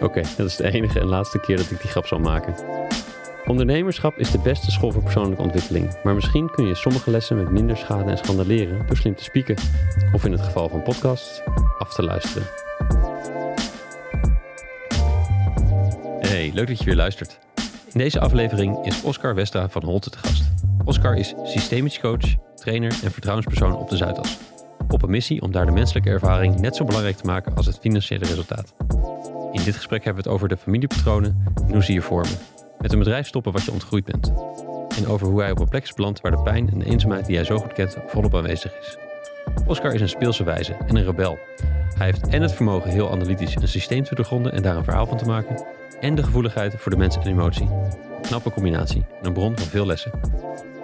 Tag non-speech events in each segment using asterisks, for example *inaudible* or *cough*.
Oké, *laughs* dat is de enige en laatste keer dat ik die grap zal maken. Ondernemerschap is de beste school voor persoonlijke ontwikkeling, maar misschien kun je sommige lessen met minder schade en schande leren door slim te spieken, of in het geval van podcasts, af te luisteren. Hey, leuk dat je weer luistert. In deze aflevering is Oscar Westra van Holte te gast. Oscar is systemisch coach, trainer en vertrouwenspersoon op de Zuidas. Op een missie om daar de menselijke ervaring net zo belangrijk te maken als het financiële resultaat. In dit gesprek hebben we het over de familiepatronen en hoe ze je vormen. Met een bedrijf stoppen wat je ontgroeid bent. En over hoe hij op een plek is beland waar de pijn en de eenzaamheid die hij zo goed kent volop aanwezig is. Oscar is een speelse wijze en een rebel. Hij heeft en het vermogen heel analytisch een systeem te doorgronden en daar een verhaal van te maken. En de gevoeligheid voor de mens en emotie. Knappe combinatie en een bron van veel lessen.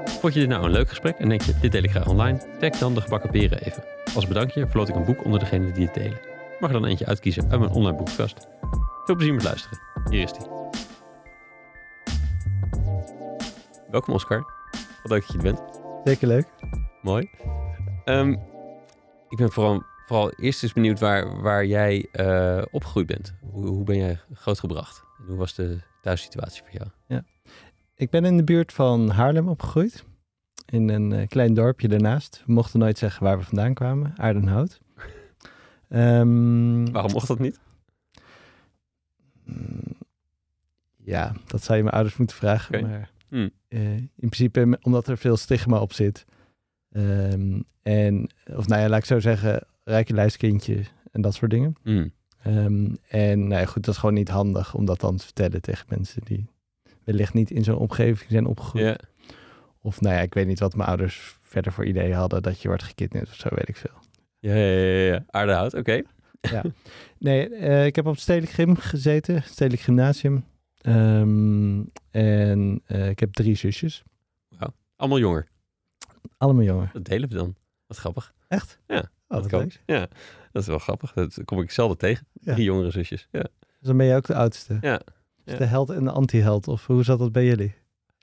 Vond je dit nou een leuk gesprek en denk je, dit deel ik graag online? Tag dan de gebakken peren even. Als bedankje verloot ik een boek onder degenen die het delen. Mag er dan eentje uitkiezen uit mijn online boekenkast. Veel plezier met luisteren. Hier is die. Welkom Oscar. Wat leuk dat je er bent. Zeker leuk. Mooi. Ehm, ik ben vooral, vooral eerst eens benieuwd waar, waar jij uh, opgegroeid bent. Hoe, hoe ben jij grootgebracht? En hoe was de thuissituatie voor jou? Ja. Ik ben in de buurt van Haarlem opgegroeid. In een uh, klein dorpje daarnaast. We mochten nooit zeggen waar we vandaan kwamen. Aardenhout. Um, Waarom mocht dat niet? Ja, dat zou je mijn ouders moeten vragen. Okay. Maar Hmm. uh, in principe omdat er veel stigma op zit. Um, en, of nou ja, laat ik zo zeggen, rijke lijstkindje en dat soort dingen. Hmm. Um, en nou ja, goed, dat is gewoon niet handig om dat dan te vertellen tegen mensen die wellicht niet in zo'n omgeving zijn opgegroeid. Yeah. Of nou ja, ik weet niet wat mijn ouders verder voor ideeën hadden dat je wordt gekidnapt of zo, weet ik veel. Ja, ja, ja, aardehout, oké. Okay. ja. Nee, uh, ik heb op het Stedelijk Gym gezeten, Stedelijk Gymnasium. Um, en uh, ik heb drie zusjes. Wauw, allemaal jonger? Allemaal jonger. Dat delen we dan. Wat grappig. Echt? Ja, oh, dat kan. Ja, dat is wel grappig. Dat kom ik zelden tegen. Ja. Drie jongere zusjes. Ja. Dus dan ben je ook de oudste. Ja. Dus ja. de held en de anti-held. Of hoe zat dat bij jullie?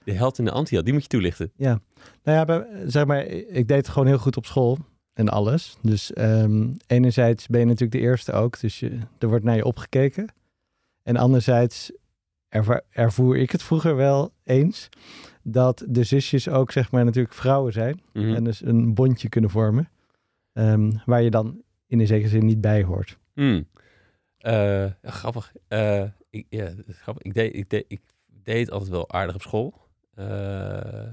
De held en de anti-held, die moet je toelichten. Ja. Nou ja, zeg maar, ik deed het gewoon heel goed op school. En alles. Dus um, enerzijds ben je natuurlijk de eerste ook. Dus je, er wordt naar je opgekeken. En anderzijds ervaar, ervoer ik het vroeger wel eens dat de zusjes ook zeg maar natuurlijk vrouwen zijn Mhm. en dus een bondje kunnen vormen um, waar je dan in een zekere zin niet bij hoort. Mm. Uh, grappig. Uh, ik, ja, grappig. Ik deed, ik, deed, ik deed altijd wel aardig op school. Uh,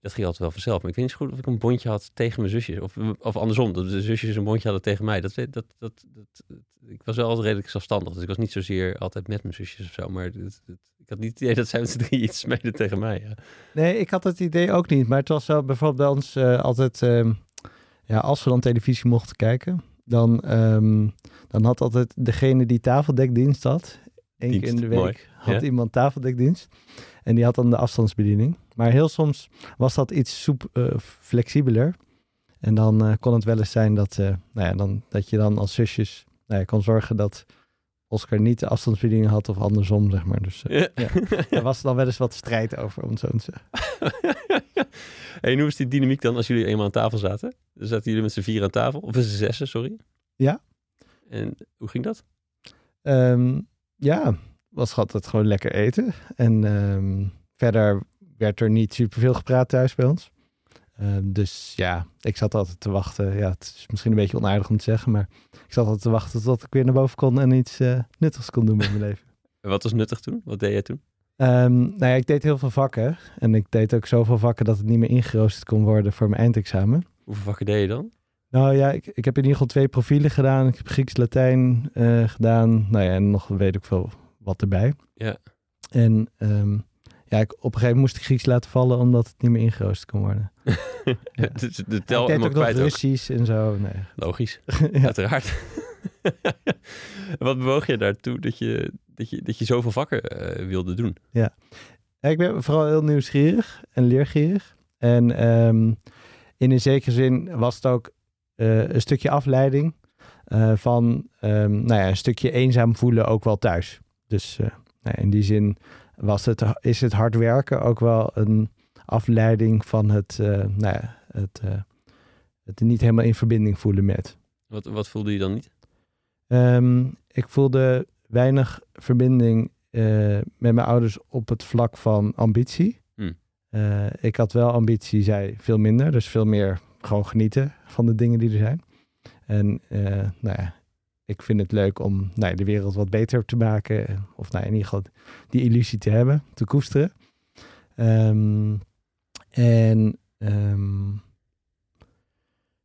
dat ging altijd wel vanzelf. Maar ik weet niet zo goed of ik een bondje had tegen mijn zusjes. Of, of andersom, dat de zusjes een bondje hadden tegen mij. Dat, dat, dat, dat, dat, ik was wel altijd redelijk zelfstandig. Dus ik was niet zozeer altijd met mijn zusjes of zo. Maar dat, ik had niet het idee dat zij met z'n drie iets smeden tegen mij. Ja. Nee, ik had het idee ook niet. Maar het was wel bijvoorbeeld bij ons uh, altijd... Uh, ja, als we dan televisie mochten kijken... Dan, um, dan had altijd degene die tafeldekdienst had... één keer in de week Mooi. had Ja. iemand tafeldekdienst. En die had dan de afstandsbediening. Maar heel soms was dat iets soep, uh, flexibeler. En dan uh, kon het wel eens zijn dat, uh, nou ja, dan, dat je dan als zusjes nou ja, kon zorgen dat Oscar niet de afstandsbediening had of andersom, zeg maar. Dus Ja. ja. daar was dan wel eens wat strijd over, om het zo te zeggen. *laughs* hey, en hoe was die dynamiek dan als jullie eenmaal aan tafel zaten? Zaten jullie met z'n vier aan tafel, of met z'n zessen, sorry. Ja. En hoe ging dat? Um, ja, was altijd gewoon lekker eten. En um, verder werd er niet superveel gepraat thuis bij ons. Um, dus ja, ik zat altijd te wachten. Ja, het is misschien een beetje onaardig om te zeggen, maar ik zat altijd te wachten tot ik weer naar boven kon en iets uh, nuttigs kon doen met mijn leven. En *laughs* wat was nuttig toen? Wat deed jij toen? Um, nou ja, ik deed heel veel vakken. En ik deed ook zoveel vakken dat het niet meer ingeroosterd kon worden voor mijn eindexamen. Hoeveel vakken deed je dan? Nou ja, ik, ik heb in ieder geval twee profielen gedaan. Ik heb Grieks-Latijn uh, gedaan. Nou ja, en nog weet ik veel wat erbij. Ja. En um, ja, ik, op een gegeven moment moest ik Grieks laten vallen omdat het niet meer ingeroosterd kon worden. *laughs* ja. de, de tel ik deed ook nog Russisch ook. en zo. Nee. Logisch, *laughs* ja. uiteraard. *laughs* Wat bewoog je daartoe dat je, dat je, dat je zoveel vakken eh, wilde doen? Ja, ik ben vooral heel nieuwsgierig en leergierig. En ehm, in een zekere zin was het ook eh, een stukje afleiding eh, van ehm, nou ja, een stukje eenzaam voelen ook wel thuis. Dus nou ja, in die zin was het, is het hard werken ook wel een afleiding van het, eh, nou ja, het, eh, het niet helemaal in verbinding voelen met. Wat, wat voelde je dan niet? Ehm, ik voelde weinig verbinding eh, met mijn ouders op het vlak van ambitie. Hmm. Ik had wel ambitie, zij veel minder. Dus veel meer gewoon genieten van de dingen die er zijn. En nou ja, ik vind het leuk om nou de wereld wat beter te maken. Of nou, in ieder geval die illusie te hebben, te koesteren. Ehm, en ehm,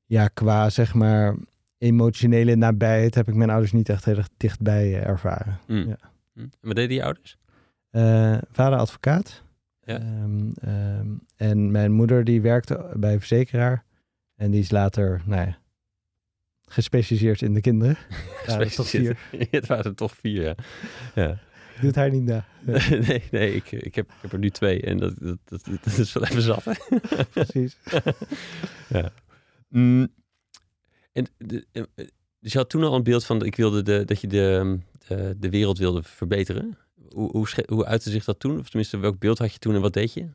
ja, qua zeg maar emotionele nabijheid heb ik mijn ouders niet echt heel erg dichtbij eh, ervaren. Mm. Ja. En wat deden je ouders? Eh, vader advocaat. Ja. Ehm, en mijn moeder die werkte bij een verzekeraar. En die is later nou ja, gespecialiseerd in de kinderen. *laughs* Ja, dat is toch vier. *laughs* Het waren er toch vier, ja. ja. *laughs* Doet haar niet na. Ja, nee, nee ik, ik, heb, ik heb er nu twee en dat, dat, dat, dat is wel even zat. hè? precies. ja. Mm, en de, dus je had toen al een beeld van, ik wilde de, dat je de, de, de wereld wilde verbeteren. Hoe, hoe, hoe uitte zich dat toen? Of tenminste, welk beeld had je toen en wat deed je?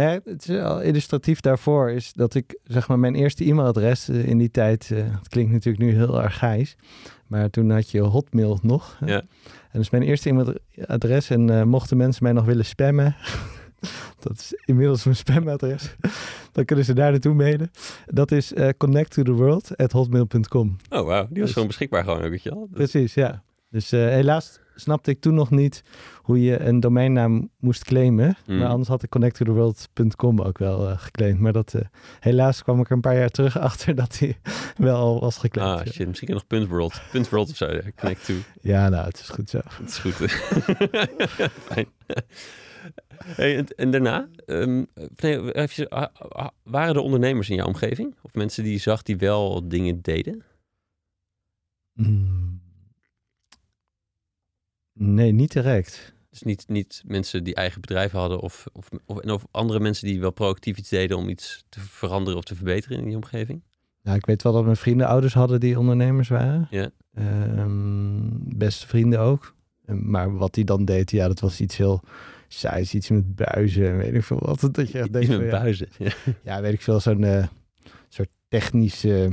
Nee, het is al illustratief daarvoor is dat ik zeg maar mijn eerste e-mailadres eh, in die tijd, eh, het klinkt natuurlijk nu heel archaïs, maar toen had je Hotmail nog. Ja. En dus mijn eerste e-mailadres en eh, mochten mensen mij nog willen spammen, *laughs* dat is inmiddels mijn spamadres, *laughs* dan kunnen ze daar naartoe mailen. Dat is connect to the world at hotmail.com. Oh, wauw. Die was Dus- gewoon beschikbaar gewoon weet je wel. Dat- Precies, ja. Dus helaas snapte ik toen nog niet hoe je een domeinnaam moest claimen. Mm. Maar anders had ik connecttotheworld.com ook wel eh, geclaimd. Maar dat, eh, helaas kwam ik er een paar jaar terug *laughs* achter dat hij *laughs* wel al was geclaimd. Ah, ja. shit. Misschien nog World. World of zo. ja. Connect to. Ja, nou, het is goed zo. *laughs* Dat is goed. Fijn. Hey, en, en daarna, ehm, nee, je, ah, ah, waren er ondernemers in jouw omgeving? Of mensen die je zag die wel dingen deden? Mm. Nee, niet direct. Dus niet, niet mensen die eigen bedrijven hadden of, of, of, en of andere mensen die wel proactief iets deden om iets te veranderen of te verbeteren in die omgeving? Nou, ik weet wel dat mijn vrienden ouders hadden die ondernemers waren. Ja. Ehm, beste vrienden ook. En- Maar wat die dan deed, ja, dat was iets heel saais. Iets met buizen en weet ik veel wat. Dat je echt denkt van, met ja, buizen. Ja. ja, weet ik veel, zo'n eh, soort technische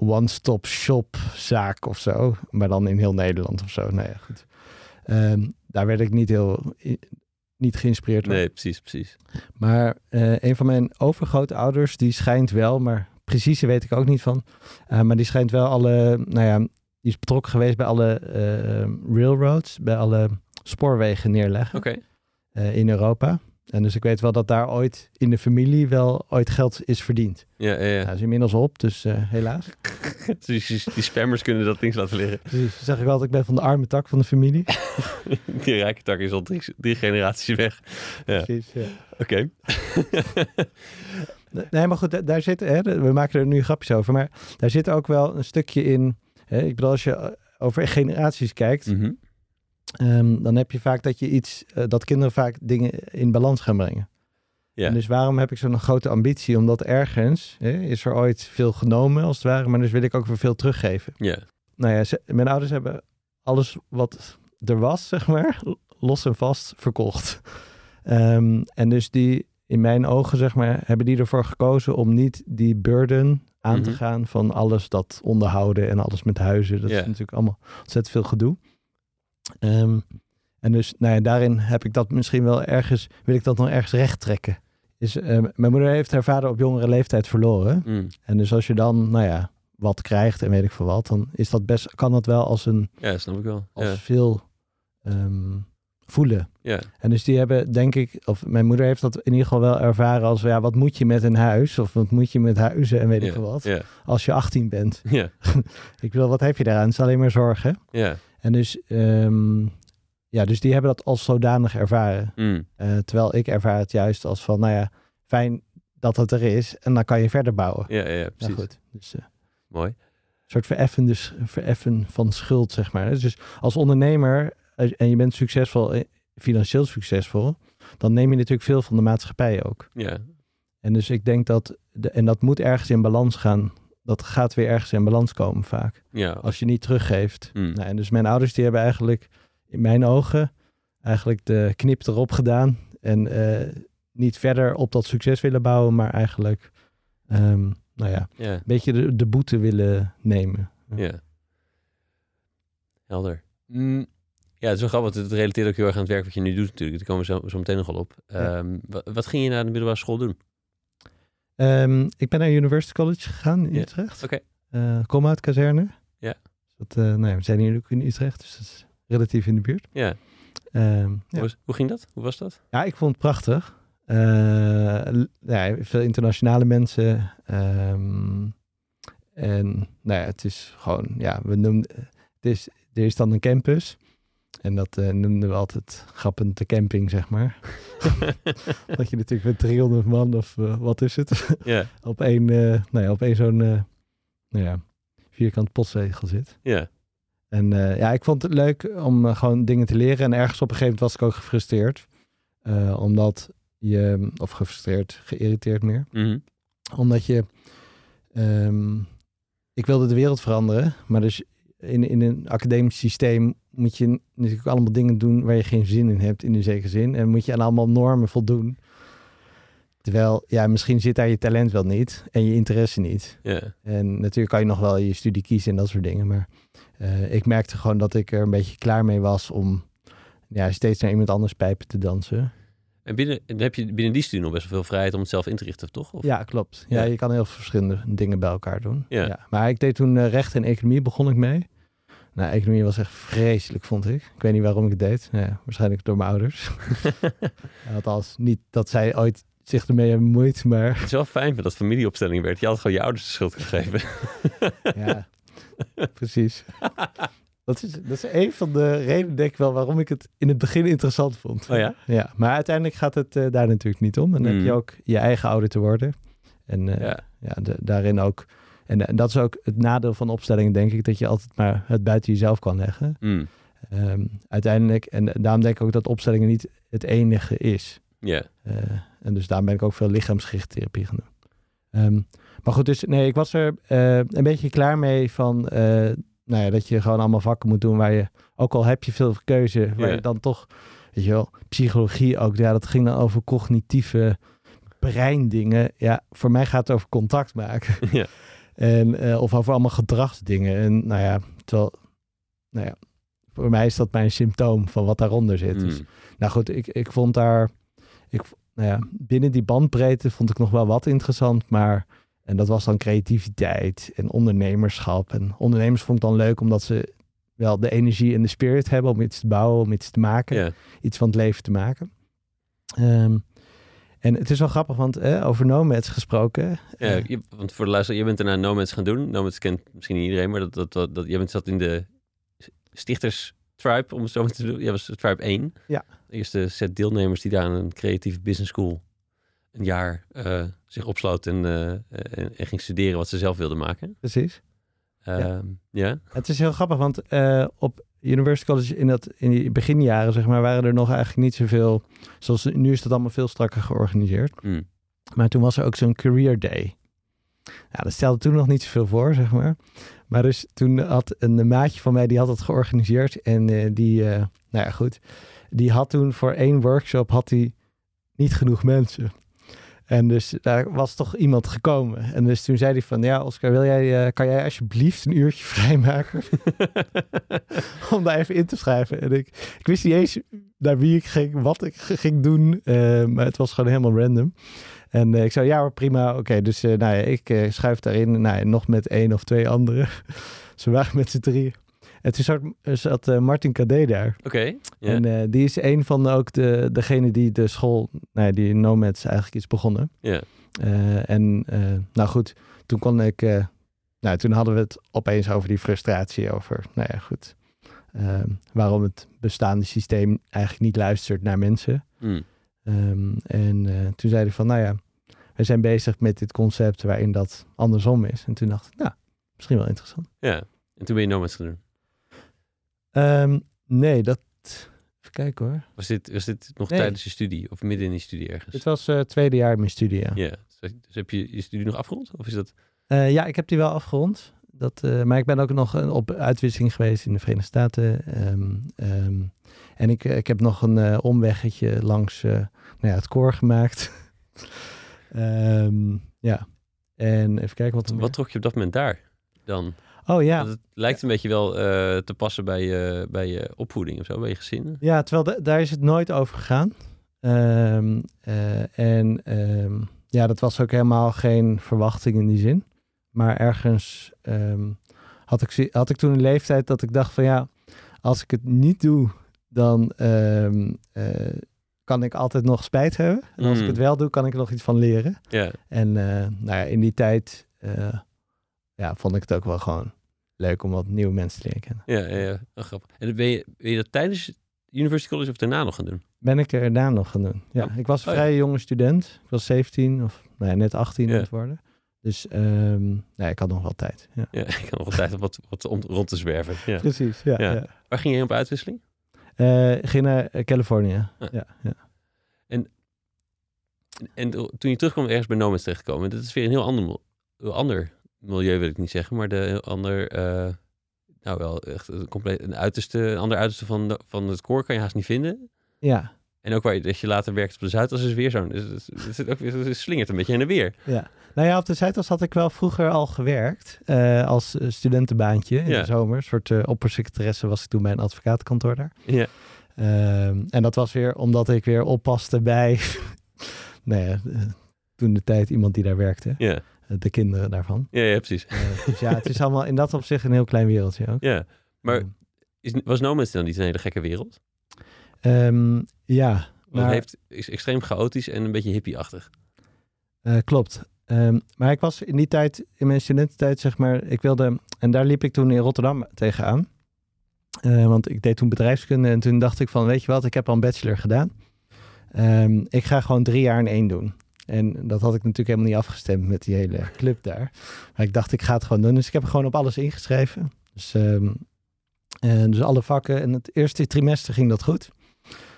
one-stop shop zaak of zo. Maar dan in heel Nederland of zo. Ja, goed. Ehm, daar werd ik niet heel niet geïnspireerd door. Nee, precies, precies. Maar eh, een van mijn overgrootouders, die schijnt wel, maar precieze weet ik ook niet van. eh, maar die schijnt wel alle, nou ja, die is betrokken geweest bij alle eh, railroads, bij alle spoorwegen neerleggen Oké. in Europa. En dus ik weet wel dat daar ooit in de familie wel ooit geld is verdiend. Ja, ja, is inmiddels op, dus eh, helaas. *laughs* Dus die, die spammers kunnen dat ding laten liggen. Precies, zeg ik altijd, ik ben van de arme tak van de familie. *laughs* Die rijke tak is al drie, drie generaties weg. Ja. Precies, ja. Oké. *laughs* Nee, maar goed, da- daar zit, hè, we maken er nu grapjes over, maar daar zit ook wel een stukje in. Hè, ik bedoel, als je eh, over generaties kijkt, Mhm. Ehm, dan heb je vaak dat je iets, eh, dat kinderen vaak dingen in balans gaan brengen. Ja. En dus waarom heb ik zo'n grote ambitie? Omdat ergens hè, is er ooit veel genomen, als het ware, maar dus wil ik ook weer veel teruggeven. Ja. Nou ja, ze- mijn ouders hebben alles wat er was, zeg maar, los en vast verkocht. Ehm, en dus die, in mijn ogen, zeg maar, hebben die ervoor gekozen om niet die burden aan te Mhm. gaan van alles dat onderhouden en alles met huizen. Dat Ja. is natuurlijk allemaal ontzettend veel gedoe. Ehm, en dus, nou ja, daarin heb ik dat misschien wel ergens, wil ik dat nog ergens recht trekken. Is, ehm, mijn moeder heeft haar vader op jongere leeftijd verloren. Mm. En dus als je dan, nou ja, wat krijgt en weet ik veel wat, dan is dat best, kan dat wel als een Ja, snap ik wel. als Ja. veel ehm, voelen. Ja. En dus die hebben, denk ik, of mijn moeder heeft dat in ieder geval wel ervaren als, ja, wat moet je met een huis? Of wat moet je met huizen en weet ik veel wat? Als je 18 bent. Ja. *laughs* Ik bedoel, wat heb je daaraan? Het is alleen maar zorgen. Ja. En dus, ehm, ja, dus die hebben dat als zodanig ervaren. Mm. Eh, terwijl ik ervaar het juist als van, nou ja, fijn dat het er is. En dan kan je verder bouwen. Ja, ja, precies. goed. Dus, eh, Mooi. soort vereffen, vereffen van schuld, zeg maar. Dus als ondernemer als- en je bent succesvol, eh, financieel succesvol, dan neem je natuurlijk veel van de maatschappij ook. Ja, En dus ik denk dat, de, en dat moet ergens in balans gaan. Dat gaat weer ergens in balans komen vaak. ja. Als je niet teruggeeft. Mm. Nou, en dus mijn ouders die hebben eigenlijk, in mijn ogen, eigenlijk de knip erop gedaan. En eh, niet verder op dat succes willen bouwen, maar eigenlijk, ehm, nou ja, een beetje de, de boete willen nemen. ja. Helder. Mm, Ja, het is wel grappig. want Het relateert ook heel erg aan het werk wat je nu doet natuurlijk. Daar komen we zo, zo meteen nog wel op. Ehm, wa- wat, ging je na de middelbare school doen? Ehm, ik ben naar University College gegaan in Utrecht. oké. Eh, kom uit kazerne. Ja. Dus Dat, eh, nou ja, we zijn hier ook in Utrecht, dus dat is relatief in de buurt. Ja. Ehm, Hoe, ja. was- hoe ging dat? Hoe was dat? Ja, ik vond het prachtig. Eh, l- ja, veel internationale mensen. ehm, en nou ja, het is gewoon, ja, we noemden, het is, er is dan een campus. En dat eh, noemden we altijd grappend de camping, zeg maar. *laughs* dat je natuurlijk met 300 man of eh, wat is het, ja, *laughs* op één, eh, nou ja, op één zo'n, nou ja, vierkant postzegel zit. ja, En ja, ik vond het leuk om gewoon dingen te leren. En ergens op een gegeven moment was ik ook gefrustreerd. Omdat je, of gefrustreerd, geïrriteerd meer. Mhm. Omdat je, ehm, ik wilde de wereld veranderen. Maar dus in, in een academisch systeem moet je natuurlijk allemaal dingen doen waar je geen zin in hebt in een zekere zin. En moet je aan allemaal normen voldoen. Terwijl, ja, misschien zit daar je talent wel niet en je interesse niet. En natuurlijk kan je nog wel je studie kiezen en dat soort dingen. Maar eh, ik merkte gewoon dat ik er een beetje klaar mee was om ja, steeds naar iemand anders pijpen te dansen. En binnen, en heb je binnen die studie nog best wel veel vrijheid om het zelf in te richten, toch? Of? Ja, klopt. Ja, Ja. je kan heel veel verschillende dingen bij elkaar doen. Ja. Maar ik deed toen eh, recht en economie begon ik mee. Nou, economie was echt vreselijk, vond ik. Ik weet niet waarom ik het deed. Nou ja, waarschijnlijk door mijn ouders. *laughs* Althans, niet dat zij ooit zich ermee hebben bemoeid, maar Het is wel fijn dat familieopstelling werd. Je had gewoon je ouders de schuld gegeven. Ja, precies. Dat is, dat is een van de redenen, denk ik wel, waarom ik het in het begin interessant vond. Oh ja? Ja, maar uiteindelijk gaat het eh, daar natuurlijk niet om. En dan heb je Mm. ook je eigen ouder te worden. En eh, Ja. ja, de- daarin ook. En, en dat is ook het nadeel van opstellingen, denk ik, dat je altijd maar het buiten jezelf kan leggen. Mm. Ehm, uiteindelijk, en daarom denk ik ook dat opstellingen niet het enige is. Ja. Eh, en dus daarom ben ik ook veel lichaamsgerichte therapie gaan doen. Ehm, maar goed, dus nee, ik was er eh, een beetje klaar mee van eh, nou ja, dat je gewoon allemaal vakken moet doen waar je, ook al heb je veel keuze, waar je dan toch, weet je wel, psychologie ook, ja, dat ging dan over cognitieve breindingen. Ja, voor mij gaat het over contact maken. Ja. *laughs* En, eh, of over allemaal gedragsdingen. En nou ja, terwijl, nou ja, voor mij is dat mijn symptoom van wat daaronder zit. Dus Mm. nou goed, ik, ik vond daar, ik, nou ja, binnen die bandbreedte vond ik nog wel wat interessant, maar en dat was dan creativiteit en ondernemerschap. En ondernemers vond ik dan leuk omdat ze wel de energie en de spirit hebben om iets te bouwen, om iets te maken, iets van het leven te maken. Ehm, en het is wel grappig, want eh, over nomads gesproken. Ja, eh, je, want voor de luisteraar, je bent daarna Nomads gaan doen. Nomads kent misschien niet iedereen, maar dat, dat, dat, dat, je bent zat in de stichters tribe, om het zo maar te doen. Jij was tribe 1. Ja. De eerste set deelnemers die daar aan een creatieve business school een jaar eh, zich opsloot en, eh, en, en ging studeren wat ze zelf wilden maken. precies. Ehm, ja. Het is heel grappig, want op University College in, dat, in die beginjaren, zeg maar, waren er nog eigenlijk niet zoveel. Zoals nu is dat allemaal veel strakker georganiseerd. Mm. Maar toen was er ook zo'n career day. Ja, dat stelde toen nog niet zoveel voor, zeg maar. Maar dus toen had een maatje van mij, die had dat georganiseerd. En eh, die, eh, nou ja, goed. Die had toen voor één workshop, had hij niet genoeg mensen. En dus daar was toch iemand gekomen. En dus toen zei hij van, ja Oscar, wil jij, eh, kan jij alsjeblieft een uurtje *laughs* vrijmaken? *laughs* om daar even in te schrijven. En ik, ik wist niet eens naar wie ik ging, wat ik ging doen. eh, maar het was gewoon helemaal random. En eh, ik zei, ja prima. Oké, dus nou ja, ik schuif daarin. Nou nog met één of twee anderen. *laughs* Ze waren met z'n drieën. En toen zat, zat eh, Martin Cadet daar. Oké. En eh, die is een van de, ook de, degene die de school, nou ja, die Nomads eigenlijk is begonnen. ja. Eh, en nou goed, toen kon ik, nou toen hadden we het opeens over die frustratie over, nou ja goed, ehm, waarom het bestaande systeem eigenlijk niet luistert naar mensen. Mm. En toen zei hij van, nou ja, we zijn bezig met dit concept waarin dat andersom is. En toen dacht ik, nou, misschien wel interessant. Ja. En toen ben je Nomads gaan doen. Ehm, nee, dat... Even kijken hoor. Was dit, was dit nog Nee. tijdens je studie of midden in je studie ergens? Dit was het tweede jaar in mijn studie, ja. Ja. Dus dus heb je je studie nog afgerond? Of is dat... Eh, ja, ik heb die wel afgerond. Dat, eh, maar ik ben ook nog eh, op uitwisseling geweest in de Verenigde Staten. Ehm, ehm, en ik, ik heb nog een eh, omweggetje langs eh, nou ja, het koor gemaakt. *laughs* Ja. En even kijken wat Wat meer- trok je op dat moment daar dan? Oh ja. Het lijkt een beetje wel eh, te passen bij je, bij je opvoeding of zo, bij je gezin. Ja, terwijl da- daar is het nooit over gegaan. Ehm, eh, en ehm, ja, dat was ook helemaal geen verwachting in die zin. Maar ergens ehm, had, ik, had ik toen een leeftijd dat ik dacht van ja, als ik het niet doe, dan eh, kan ik altijd nog spijt hebben. En als Mm. ik het wel doe, kan ik er nog iets van leren. Ja, En nou ja, in die tijd ja, vond ik het ook wel gewoon leuk om wat nieuwe mensen te leren kennen. ja, ja. ja. Oh, grappig. En ben je, ben je dat tijdens University College of daarna nog gaan doen? Ben ik er daarna nog gaan doen. Ja, Oh. ik was een Oh, ja. vrij jonge student. Ik was 17 of nou ja, net 18 Ja. aan het worden. Dus nee, ik had nog wel tijd. Ja. Ja, *laughs* ik had nog wel tijd om wat, wat om, rond te zwerven. Ja. Precies, ja. Ja. Waar ging je op uitwisseling? Ik ging naar eh, Californië. Ah. Ja, ja. En toen je terugkwam ergens bij Nomads terechtgekomen, dat is weer een heel ander, ander milieu, wil ik niet zeggen, maar de ander, eh, nou wel, echt een compleet, een uiterste, een ander uiterste van, de- van het koor kan je haast niet vinden. ja, En ook waar je, dat je later werkt op de Zuidas is weer zo'n, dus, dus, het ook slingert een beetje heen en weer. ja. Nou ja, op de Zuidas had ik wel vroeger al gewerkt. eh, als eh, studentenbaantje in Ja. de zomer. Een soort uh, oppersecretaresse was ik toen bij een advocatenkantoor daar. Ja, Ehm, en dat was weer omdat ik weer oppaste bij, *laughs* nou ja, toen de tijd iemand die daar werkte. ja, de kinderen daarvan. ja, ja precies. Eh, dus ja, het is allemaal in dat opzicht een heel klein wereldje ook. Ja, maar Ehm, is, was Nomads dan niet een hele gekke wereld? ehm, ja, maar, het heeft, is extreem chaotisch en een beetje hippie-achtig. eh, klopt. Ehm, maar ik was in die tijd, in mijn studententijd, zeg maar, ik wilde, en daar liep ik toen in Rotterdam tegenaan. Eh, want ik deed toen bedrijfskunde en toen dacht ik van, weet je wat, ik heb al een bachelor gedaan. Ik ga gewoon drie jaar in één doen. En dat had ik natuurlijk helemaal niet afgestemd met die hele club daar. Maar ik dacht, ik ga het gewoon doen. Dus ik heb gewoon op alles ingeschreven. Dus, ehm, en dus alle vakken. En het eerste trimester ging dat goed.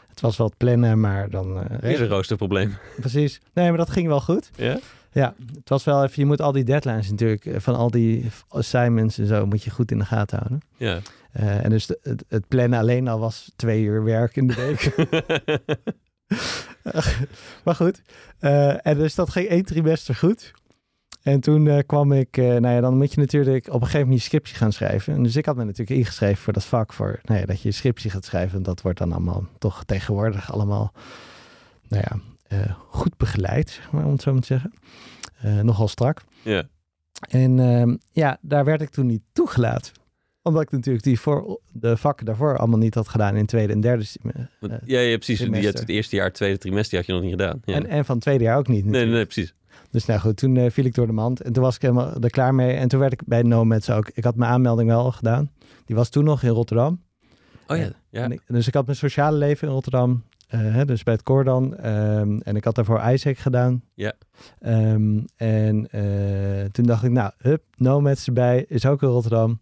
Het was wel het plannen, maar dan... eh, Er is een roosterprobleem. *laughs* Precies. Nee, maar dat ging wel goed. Ja? Ja, het was wel even... Je moet al die deadlines natuurlijk... eh, Van al die assignments en zo... moet je goed in de gaten houden. Ja. Eh, en dus de- het, het plannen alleen al was twee uur werk in de week. *laughs* *laughs* maar goed. Eh, en dus dat ging één trimester goed. En toen eh, kwam ik... eh, nou ja, dan moet je natuurlijk op een gegeven moment je scriptie gaan schrijven. En dus ik had me natuurlijk ingeschreven voor dat vak. Voor nou ja, dat je je scriptie gaat schrijven. En dat wordt dan allemaal toch tegenwoordig allemaal... Nou ja, goed begeleid, zeg maar, om het zo maar te zeggen. Nogal strak. ja. En ehm, ja, daar werd ik toen niet toegelaten. Omdat ik natuurlijk die voor, de vakken daarvoor allemaal niet had gedaan in tweede en derde. eh, ja, ja, precies. Die het eerste jaar, tweede trimester had je nog niet gedaan. Ja. en, en van het tweede jaar ook niet. nee, nee, precies. Dus nou goed, toen eh, viel ik door de mand. En toen was ik helemaal er klaar mee. En toen werd ik bij Nomads ook. Ik had mijn aanmelding wel al gedaan. Die was toen nog in Rotterdam. Oh ja, Ja. ik- dus ik had mijn sociale leven in Rotterdam. eh, dus bij het koor dan. Ehm, en ik had daarvoor Isaac gedaan. Ja. Ehm, en toen dacht ik, nou, hup, Nomads erbij. Is ook in Rotterdam.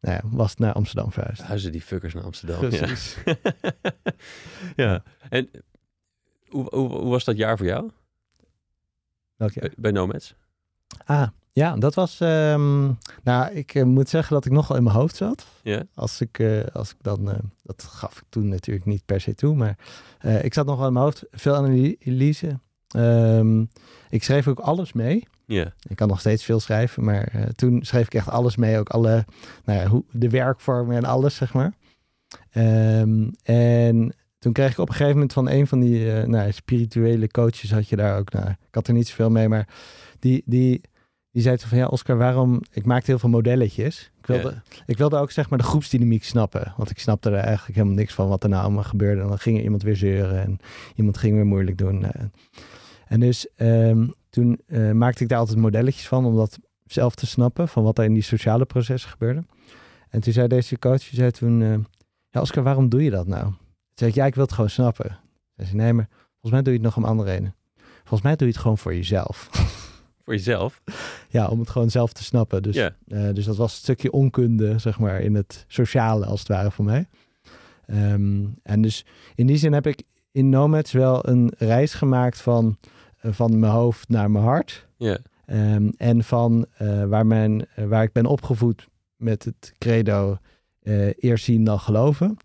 Nou ja, was het naar Amsterdam verhuisd. Huizen die fuckers naar Amsterdam. Ja. Precies. *laughs* ja. En hoe, hoe, hoe was dat jaar voor jou Welk jaar? bij, bij Nomads? Ah, ja, dat was... ehm, nou, ik eh, moet zeggen dat ik nogal in mijn hoofd zat. Ja? Als ik, eh, als ik dan... eh, dat gaf ik toen natuurlijk niet per se toe. Maar eh, ik zat nog wel in mijn hoofd. Veel analyse. Ehm, ik schreef ook alles mee. Ja. Ik kan nog steeds veel schrijven, maar eh, toen schreef ik echt alles mee. Ook alle, nou ja, hoe, de werkvormen en alles, zeg maar. Ehm, en toen kreeg ik op een gegeven moment van een van die eh, nou, spirituele coaches, had je daar ook, nou, ik had er niet zoveel mee, maar die, die, die zei toen van, ja Oscar, waarom, ik maakte heel veel modelletjes. Ik wilde, ik wilde ook zeg maar de groepsdynamiek snappen, want ik snapte er eigenlijk helemaal niks van wat er nou allemaal gebeurde. En dan ging er iemand weer zeuren en iemand ging weer moeilijk doen. eh. En dus ehm, toen eh, maakte ik daar altijd modelletjes van, om dat zelf te snappen, van wat er in die sociale processen gebeurde. En toen zei deze coach, zei toen, ja Oscar, waarom doe je dat nou? Toen zei ik, ja, ik wil het gewoon snappen. Toen zei ze, nee, maar volgens mij doe je het nog om andere redenen. Volgens mij doe je het gewoon voor jezelf. *laughs* voor jezelf. *laughs* Ja, om het gewoon zelf te snappen. Dus, eh, dus dat was een stukje onkunde, zeg maar, in het sociale als het ware voor mij. Ehm, en dus in die zin heb ik in Nomads wel een reis gemaakt van, van mijn hoofd naar mijn hart. Ja, Ehm, en van eh, waar, mijn, eh, waar ik ben opgevoed met het credo eh, eerst zien dan geloven.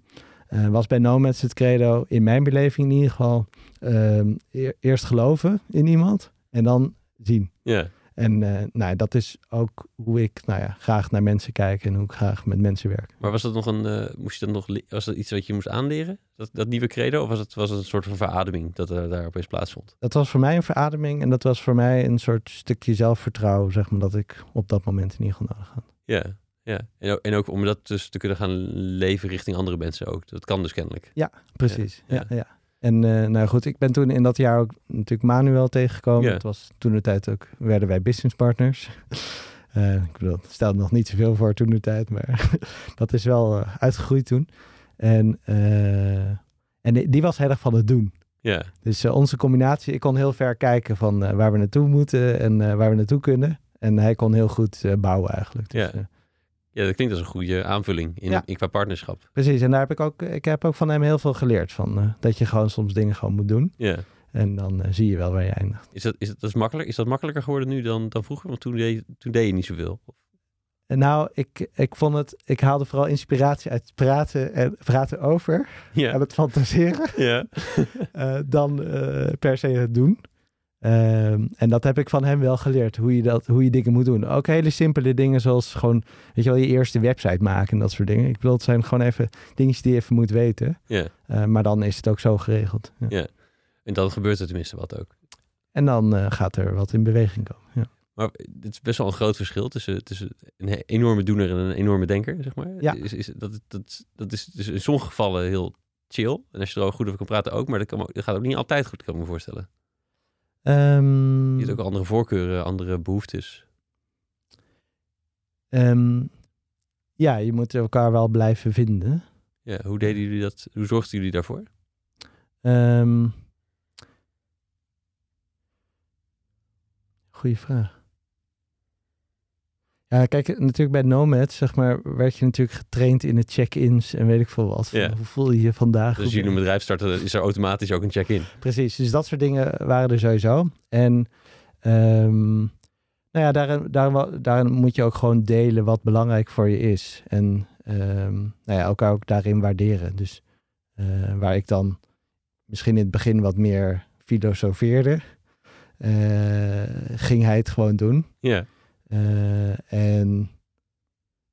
Eh, was bij Nomads het credo, in mijn beleving in ieder geval, ehm, eer- eerst geloven in iemand en dan zien. ja, En eh, nou, dat is ook hoe ik nou ja, graag naar mensen kijk en hoe ik graag met mensen werk. maar was dat nog een, eh, moest je dat nog, was dat iets wat je moest aanleren? Dat, dat nieuwe credo? Of was het, was het een soort van verademing dat er daar opeens plaatsvond? Dat was voor mij een verademing en dat was voor mij een soort stukje zelfvertrouwen, zeg maar, dat ik op dat moment in ieder geval nodig had. Ja, ja. En ook, en ook om dat dus te kunnen gaan leven richting andere mensen ook. Dat kan dus kennelijk. Precies, Ja, ja. ja, En eh, nou goed, ik ben toen in dat jaar ook natuurlijk Manuel tegengekomen. Ja. Het was toen de tijd ook, werden wij businesspartners. *laughs* Eh ik bedoel, het stelde nog niet zoveel voor toen de tijd, maar *laughs* dat is wel eh, uitgegroeid toen. En, en die, die was heel erg van het doen. Ja, Dus onze combinatie, ik kon heel ver kijken van waar we naartoe moeten en waar we naartoe kunnen. En hij kon heel goed bouwen eigenlijk. Dus, Ja. Eh, ja dat klinkt als een goede aanvulling in, Ja. in qua partnerschap. precies, en daar heb ik ook, ik heb ook van hem heel veel geleerd. Van, eh, dat je gewoon soms dingen gewoon moet doen. Ja. En dan eh, zie je wel waar je eindigt. Is dat, is dat, dat is makkelijk? Is dat makkelijker geworden nu dan, dan vroeger? Want toen deed, toen deed je niet zoveel. En nou, ik, ik vond het, ik haalde vooral inspiratie uit praten en praten over en het fantaseren, ja. *laughs* eh, dan eh, per se het doen. Ehm, en dat heb ik van hem wel geleerd, hoe je, dat, hoe je dingen moet doen. Ook hele simpele dingen zoals gewoon, weet je wel, je eerste website maken en dat soort dingen. Ik bedoel, het zijn gewoon even dingetjes die je even moet weten. ja. Eh, maar dan is het ook zo geregeld. Ja. Ja. En dan gebeurt er tenminste wat ook. En dan eh, gaat er wat in beweging komen. Ja. Maar het is best wel een groot verschil tussen, tussen een enorme doener en een enorme denker, zeg maar. Ja. Is, is, dat, dat, dat is dus in sommige gevallen heel chill. En als je er ook goed over kan praten ook. Maar dat, kan, ook- dat gaat ook niet altijd goed, kan ik me voorstellen. Ehm, Je hebt ook andere voorkeuren, andere behoeftes. ehm, ja, je moet elkaar wel blijven vinden. Ja, hoe deden jullie dat? Hoe zorgden jullie daarvoor? Ehm goeie vraag. Ja, kijk, natuurlijk bij Nomad, zeg maar, werd je natuurlijk getraind in de check-ins en weet ik veel wat. Ja. Hoe voel je je vandaag? Dus jullie een bedrijf starten, is er automatisch ook een check-in. Precies, dus dat soort dingen waren er sowieso. En ehm, nou ja, daarin, daarin, daarin moet je ook gewoon delen wat belangrijk voor je is. En ehm, nou ja, elkaar ook daarin waarderen. Dus eh, waar ik dan misschien in het begin wat meer filosofeerde, eh, ging hij het gewoon doen. Ja, en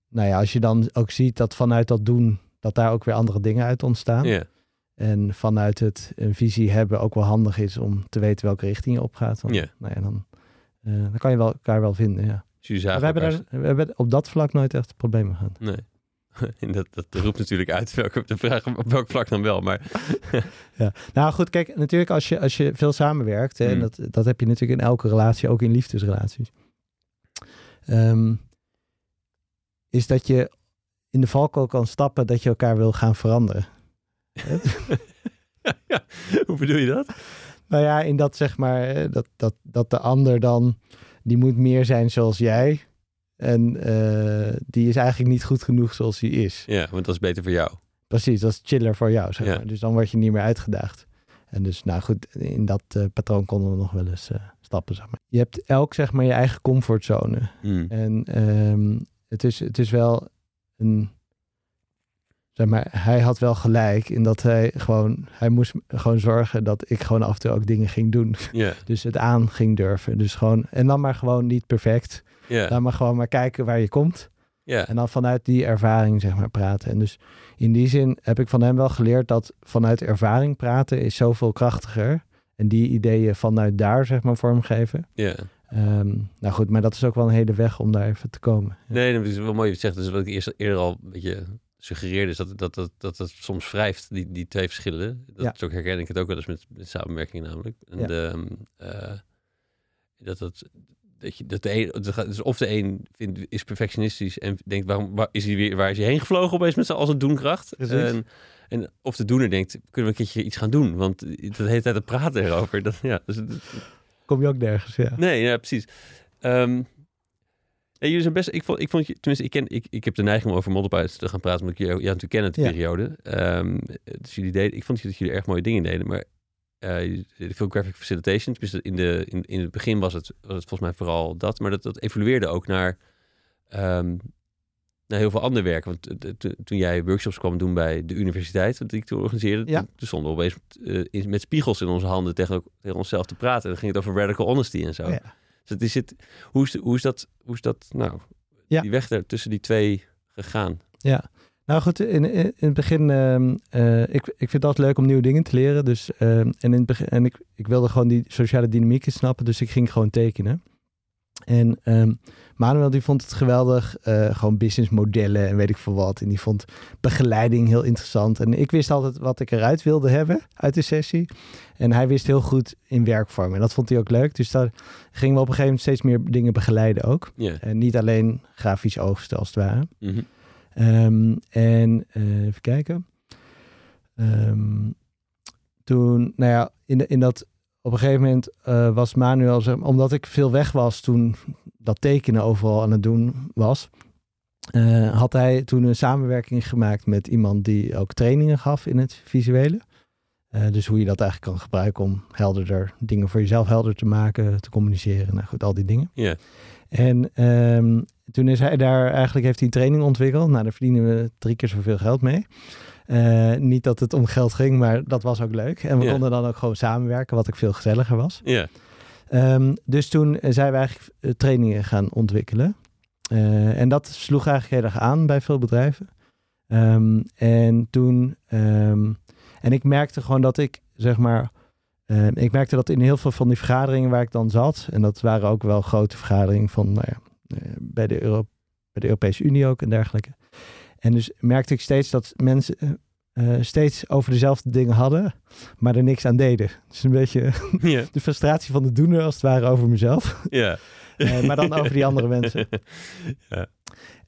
nou ja, als je dan ook ziet dat vanuit dat doen, dat daar ook weer andere dingen uit ontstaan. ja, En vanuit het een visie hebben ook wel handig is om te weten welke richting je opgaat. Ja. nou ja, dan, eh, dan kan je wel, elkaar wel vinden, ja. Dus we, hebben daar, we hebben op dat vlak nooit echt problemen gehad. Nee. *laughs* En dat, dat roept natuurlijk uit welke, de vraag op welk vlak dan wel. Maar *laughs* Nou goed, kijk, natuurlijk als je, als je veel samenwerkt, hè, en Mm. dat, dat heb je natuurlijk in elke relatie, ook in liefdesrelaties, ehm, is dat je in de valkuil kan stappen dat je elkaar wil gaan veranderen. *laughs* ja, hoe bedoel je dat? Nou ja, in dat zeg maar, hè, dat, dat, dat de ander dan, die moet meer zijn zoals jij. En eh, die is eigenlijk niet goed genoeg zoals hij is. Ja, want dat is beter voor jou. Precies, dat is chiller voor jou, zeg Ja. maar. Dus dan word je niet meer uitgedaagd. En dus, nou goed, in dat eh, patroon konden we nog wel eens eh, stappen, zeg maar. Je hebt elk, zeg maar, je eigen comfortzone. Hmm. En ehm, het, is, het is wel een... Zeg maar, hij had wel gelijk in dat hij gewoon... Hij moest gewoon zorgen dat ik gewoon af en toe ook dingen ging doen. *laughs* Dus het aan ging durven. Dus gewoon... En dan maar gewoon niet perfect. ja, Dan maar gewoon maar kijken waar je komt. ja. En dan vanuit die ervaring, zeg maar, praten. En dus in die zin heb ik van hem wel geleerd dat vanuit ervaring praten is zoveel krachtiger. En die ideeën vanuit daar, zeg maar, vormgeven. ja. Ehm, nou goed, maar dat is ook wel een hele weg om daar even te komen. Ja. Nee, dat is wel mooi wat je zegt. Dus wat ik eerst, eerder al een beetje suggereerde, is dat dat, dat, dat het soms wrijft, die, die twee verschillen. Dat Ja. Zo herken ik het ook wel eens met, met samenwerking namelijk. En Ja. de, ehm, eh, dat het... Dat je, dat de een, dat dus of de een vindt, is perfectionistisch en denkt, waarom waar is hij weer, waar is hij heen gevlogen opeens met z'n als een doenkracht? Precies. En, en of de doener denkt, kunnen we een keertje iets gaan doen? Want de hele tijd te praten erover. Dat, ja, dus, Kom je ook nergens, ja. Nee, ja, precies. Ja, jullie zijn best. Ik vond, ik vond je, tenminste, ik ken, ik, ik heb de neiging om over modderpies te gaan praten, omdat ik je ja, natuurlijk ken uit de Ja. periode. Ehm, dus jullie deden, ik vond dat jullie erg mooie dingen deden, maar deden veel graphic facilitation. Tenminste, in, de, in, in het begin was het, was het volgens mij vooral dat, maar dat, dat evolueerde ook naar, ehm, naar heel veel ander werk. Want eh, to- toen jij workshops kwam doen bij de universiteit, wat ik toen organiseerde, Ja. toen, stonden we opeens eh, met spiegels in onze handen tegen, tegen onszelf te praten. En dan ging het over radical honesty en zo. Ja. Dus het is het, hoe, is, hoe is dat, hoe is dat nou, Ja. die weg daar tussen die twee gegaan? Ja, nou goed, in, in, in het begin, ehm, eh, ik, ik vind het altijd leuk om nieuwe dingen te leren. Dus, ehm, en in het begin, en ik, ik wilde gewoon die sociale dynamieken snappen, dus ik ging gewoon tekenen. En ehm, Manuel die vond het geweldig, eh, gewoon businessmodellen en weet ik veel wat. En die vond begeleiding heel interessant. En ik wist altijd wat ik eruit wilde hebben uit de sessie. En hij wist heel goed in werkvorm. En dat vond hij ook leuk. Dus daar gingen we op een gegeven moment steeds meer dingen begeleiden ook. En niet alleen grafisch oogsten als het ware. Mhm. Ehm, en eh, even kijken. Ehm, toen, nou ja, in, de, in dat, op een gegeven moment eh, was Manuel, zeg omdat ik veel weg was toen dat tekenen overal aan het doen was, eh, had hij toen een samenwerking gemaakt met iemand die ook trainingen gaf in het visuele. Eh, dus hoe je dat eigenlijk kan gebruiken om helderder dingen voor jezelf helder te maken, te communiceren. Nou goed, al die dingen. Ja. En ehm, toen is hij daar, eigenlijk heeft hij een training ontwikkeld. Nou, daar verdienen we drie keer zoveel geld mee. Eh, niet dat het om geld ging, maar dat was ook leuk. En we konden dan ook gewoon samenwerken, wat ook veel gezelliger was. Ja. Ehm, dus toen zijn we eigenlijk eh, trainingen gaan ontwikkelen. Eh, en dat sloeg eigenlijk heel erg aan bij veel bedrijven. Ehm, en toen, ehm, en ik merkte gewoon dat ik, zeg maar, ik merkte dat in heel veel van die vergaderingen waar ik dan zat, en dat waren ook wel grote vergaderingen van, nou ja, bij, de Euro- bij de Europese Unie ook en dergelijke. En dus merkte ik steeds dat mensen eh, eh, steeds over dezelfde dingen hadden, maar er niks aan deden. *laughs* Dus een beetje *laughs* de frustratie van de doener als het ware over mezelf. *laughs* Ja. Eh, maar dan over die andere mensen.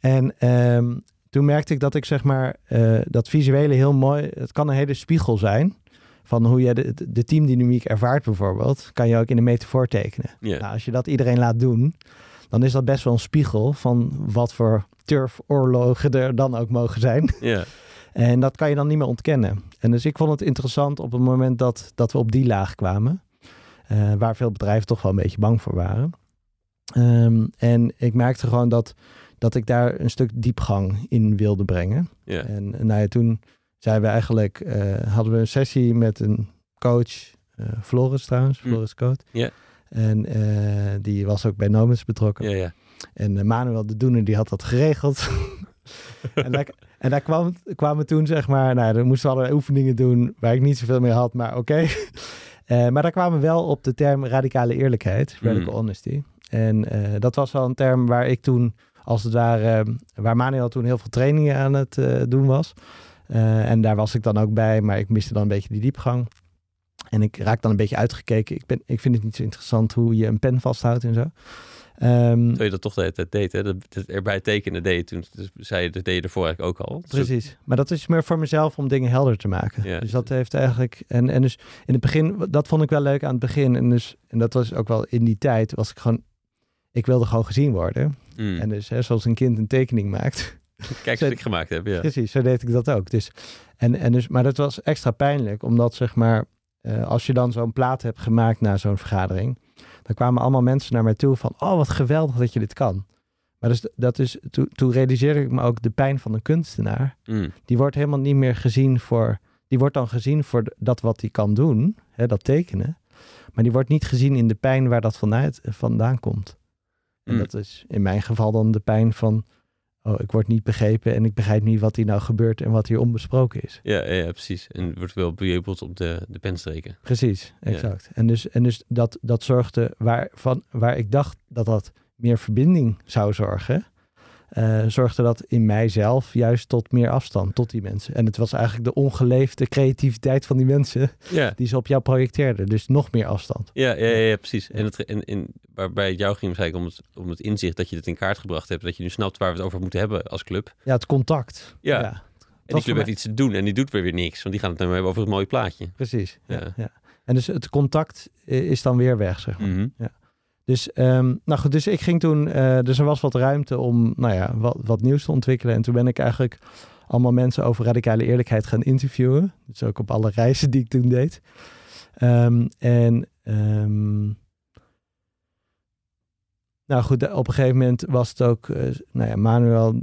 En ehm, toen merkte ik dat ik zeg maar dat visuele heel mooi, het kan een hele spiegel zijn van hoe je de, de teamdynamiek ervaart bijvoorbeeld, kan je ook in een metafoor tekenen. Nou, als je dat iedereen laat doen, dan is dat best wel een spiegel van wat voor turfoorlogen er dan ook mogen zijn. *laughs* Ja. En dat kan je dan niet meer ontkennen. En dus ik vond het interessant op het moment dat, dat we op die laag kwamen. eh, waar veel bedrijven toch wel een beetje bang voor waren. Ehm, en ik merkte gewoon dat, dat ik daar een stuk diepgang in wilde brengen. Ja. En nou ja, toen zijn we eigenlijk, eh, hadden we een sessie met een coach, eh, Floris trouwens, Hm. Floris Coat. Ja. En eh, die was ook bij Nomens betrokken. Ja. Ja. En eh, Manuel de Doener, die had dat geregeld. *laughs* en, daar, en daar kwam, kwamen toen, zeg maar, nou, dan moesten we allerlei oefeningen doen waar ik niet zoveel meer had, maar oké. *laughs* Eh, maar daar kwamen we wel op de term radicale eerlijkheid, radical Mm. honesty. En dat was wel een term waar ik toen, als het ware, waar Manuel toen heel veel trainingen aan het doen was. En daar was ik dan ook bij, maar ik miste dan een beetje die diepgang. En ik raak dan een beetje uitgekeken. Ik, ben, ik vind het niet zo interessant hoe je een pen vasthoudt en zo. Ehm, Terwijl je dat toch de hele tijd deed, hè? Dat, dat erbij tekenen deed je toen. Dus zei je, dat deed je ervoor eigenlijk ook al. Dus Precies. Maar dat is meer voor mezelf om dingen helder te maken. Ja. Dus dat heeft eigenlijk. En, en dus in het begin, dat vond ik wel leuk aan het begin. En, dus, en dat was ook wel in die tijd, was ik gewoon. Ik wilde gewoon gezien worden. Mm. En dus, hè, zoals een kind een tekening maakt. Kijk wat ik gemaakt heb, ja. Precies, zo deed ik dat ook. Dus, en, en dus, maar dat was extra pijnlijk, omdat zeg maar, eh, als je dan zo'n plaat hebt gemaakt na zo'n vergadering, dan kwamen allemaal mensen naar mij toe van, oh wat geweldig dat je dit kan. Maar dus, dat is, toen, toen realiseerde ik me ook de pijn van een kunstenaar. Mm. Die wordt helemaal niet meer gezien voor, die wordt dan gezien voor dat wat hij kan doen, hè, dat tekenen. Maar die wordt niet gezien in de pijn waar dat vanuit, vandaan komt. En Mm. dat is in mijn geval dan de pijn van, oh, ik word niet begrepen en ik begrijp niet wat hier nou gebeurt en wat hier onbesproken is. Ja, ja, precies. En het wordt wel bejubeld op de, de penstreken. Precies, exact. En dus, en dus dat, dat zorgde waar, van, waar ik dacht dat dat meer verbinding zou zorgen, eh, zorgde dat in mijzelf juist tot meer afstand, tot die mensen. En het was eigenlijk de ongeleefde creativiteit van die mensen Ja, *laughs* die ze op jou projecteerden. Dus nog meer afstand. ja, ja, ja, ja, precies. En, het, en, en waarbij het jou ging waarschijnlijk om het, om het inzicht dat je het in kaart gebracht hebt. Dat je nu snapt waar we het over moeten hebben als club. Ja, het contact. Ja. ja En die club heeft iets te doen en die doet weer weer niks. Want die gaan het dan hebben over het mooie plaatje. precies. Ja. Ja. Ja. En dus het contact is dan weer weg, zeg maar. Mhm. Dus, ehm, nou goed, dus ik ging toen, eh, dus er was wat ruimte om, nou ja, wat, wat nieuws te ontwikkelen. En toen ben ik eigenlijk allemaal mensen over radicale eerlijkheid gaan interviewen. Dus ook op alle reizen die ik toen deed. Ehm, en ehm, nou goed, op een gegeven moment was het ook, uh, nou ja, Manuel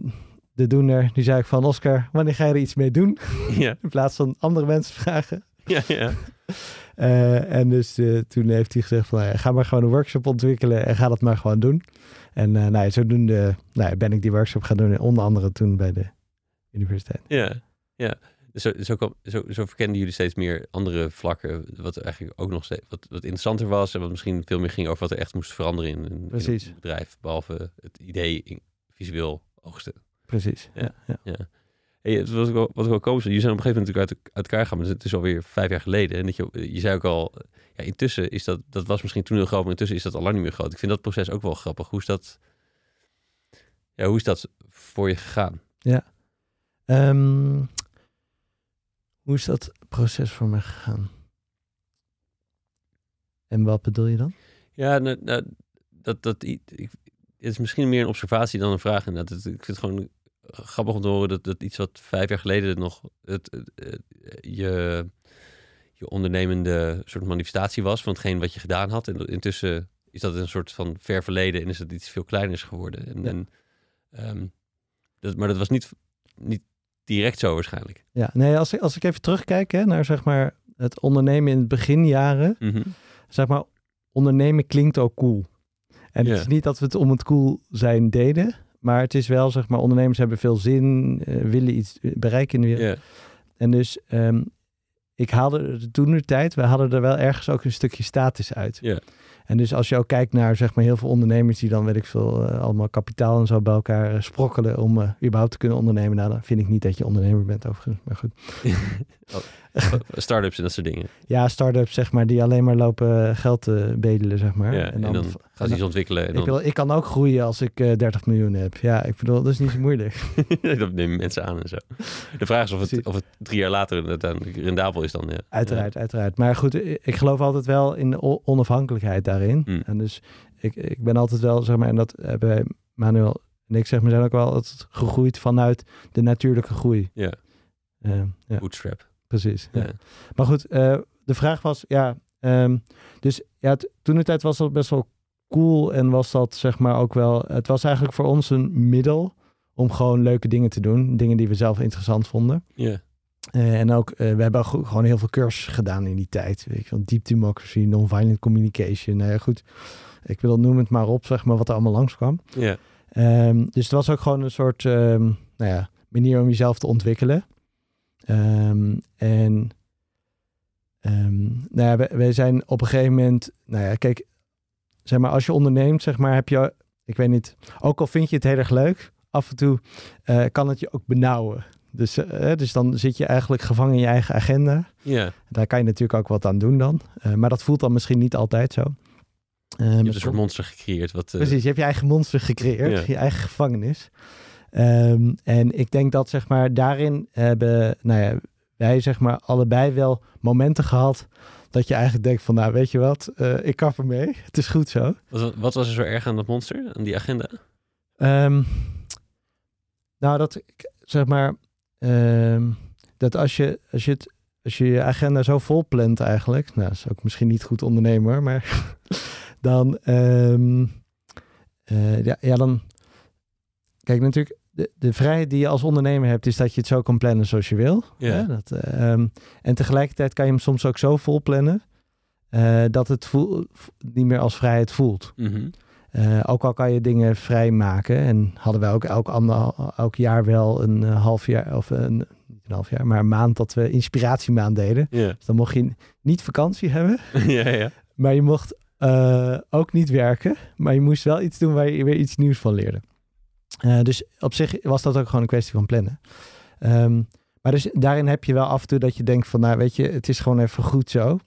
de doener, die zei ik van Oscar, wanneer ga je er iets mee doen? Ja. *laughs* In plaats van andere mensen vragen. Ja, ja. Uh, *laughs* en dus uh, toen heeft hij gezegd van, nou ja, ga maar gewoon een workshop ontwikkelen en ga dat maar gewoon doen. En uh, nou ja, zodoende nou ja, ben ik die workshop gaan doen, onder andere toen bij de universiteit. Ja, ja. Dus zo, zo, kwam, zo, zo verkenden jullie steeds meer andere vlakken, wat eigenlijk ook nog steeds wat, wat interessanter was en wat misschien veel meer ging over wat er echt moest veranderen in, het bedrijf, behalve het idee in, visueel oogsten. Precies. Ja, ja. ja. Het was ook wel, wat wel komisch. Je zijn op een gegeven moment natuurlijk uit, uit elkaar gegaan, maar het is alweer vijf jaar geleden. En dat je, je zei ook al, ja, intussen is dat, dat was misschien toen heel groot, maar intussen is dat al lang niet meer groot. Ik vind dat proces ook wel grappig. Hoe is dat, ja, hoe is dat voor je gegaan? Ja. Um, hoe is dat proces voor me gegaan? En wat bedoel je dan? Ja, nou, nou, dat, dat, ik, het is misschien meer een observatie dan een vraag. Inderdaad. Ik vind het gewoon grappig om te horen dat, dat iets wat vijf jaar geleden nog het, het, het, je, je ondernemende soort manifestatie was van hetgeen wat je gedaan had. En intussen is dat een soort van ver verleden en is het iets veel kleiners geworden. En, Ja. en, ehm, dat, maar dat was niet, niet direct zo waarschijnlijk. Ja, nee, als ik, als ik even terugkijk hè, naar zeg maar het ondernemen in het beginjaren, Mhm. zeg maar, ondernemen klinkt ook cool. En het is niet dat we het om het cool zijn deden, maar het is wel, zeg maar, ondernemers hebben veel zin, eh, willen iets bereiken in de wereld. En dus ehm, ik haalde toen de tijd, we hadden er wel ergens ook een stukje status uit. Ja. En dus als je ook kijkt naar zeg maar heel veel ondernemers die dan weet ik veel eh, allemaal kapitaal en zo bij elkaar eh, sprokkelen om eh, überhaupt te kunnen ondernemen, nou dan vind ik niet dat je ondernemer bent overigens, maar goed. *laughs* *laughs* *laughs* Start-ups en dat soort dingen. Ja, start-ups zeg maar die alleen maar lopen geld te bedelen zeg maar. Ja, en dan, gaan ze iets ontwikkelen. En ik, dan, wil, ik kan ook groeien als ik eh 30 miljoen heb. Ja, ik bedoel, dat is niet zo moeilijk. *laughs* dat nemen mensen aan en zo. De vraag is of het, of het drie jaar later uiteindelijk rendabel is dan. Ja. Uiteraard, uiteraard. Maar goed, ik geloof altijd wel in de onafhankelijkheid daarin. Hmm. En dus ik, ik ben altijd wel, zeg maar, en dat hebben wij, Manuel en ik, zeg maar, zijn ook wel altijd gegroeid vanuit de natuurlijke groei. Ja, Eh, ja, bootstrap. Precies. Ja. Maar goed, eh, de vraag was, ja, ehm, dus ja, toen de tijd was dat best wel cool en was dat zeg maar ook wel, het was eigenlijk voor ons een middel om gewoon leuke dingen te doen, dingen die we zelf interessant vonden. Ja. Eh, en ook, eh, we hebben gewoon heel veel cursussen gedaan in die tijd. Weet je deep democracy, non-violent communication. Nou ja, goed, ik wil noem het maar op, zeg maar, wat er allemaal langskwam. Ja. Ehm, dus het was ook gewoon een soort ehm, nou ja, manier om jezelf te ontwikkelen. Ehm, en ehm, nou ja, we zijn op een gegeven moment, nou ja, kijk, zeg maar, als je onderneemt, zeg maar, heb je, ik weet niet, ook al vind je het heel erg leuk, af en toe eh, kan het je ook benauwen. Dus, eh, dus dan zit je eigenlijk gevangen in je eigen agenda. Ja, Daar kan je natuurlijk ook wat aan doen dan. Eh, maar dat voelt dan misschien niet altijd zo. je hebt een soort monster gecreëerd. Wat, Precies, je hebt je eigen monster gecreëerd, je eigen gevangenis. Ehm, en ik denk dat zeg maar daarin hebben nou ja, wij zeg maar allebei wel momenten gehad dat je eigenlijk denkt van nou weet je wat, eh, ik kap ermee, *laughs* het is goed zo. wat, wat was er zo erg aan dat monster, aan die agenda? Ehm, nou dat ik zeg maar ehm, dat als je als je het als je je agenda zo vol plant eigenlijk, nou dat is ook misschien niet goed ondernemen hoor, maar *laughs* dan ehm, eh, ja, ja dan kijk natuurlijk de, de vrijheid die je als ondernemer hebt is dat je het zo kan plannen zoals je wil. Ja. Dat, ehm, en tegelijkertijd kan je hem soms ook zo vol plannen eh, dat het voel, niet meer als vrijheid voelt. Mhm. Eh, ook al kan je dingen vrij maken. En hadden wij ook elk, ander, elk jaar wel een eh, half jaar, of een, niet een half jaar, maar een maand dat we inspiratiemaand deden. Dus dan mocht je niet vakantie hebben, *laughs* ja, ja. maar je mocht eh, ook niet werken. Maar je moest wel iets doen waar je weer iets nieuws van leerde. Eh, dus op zich was dat ook gewoon een kwestie van plannen. Ehm, maar dus daarin heb je wel af en toe dat je denkt van, nou weet je, het is gewoon even goed zo.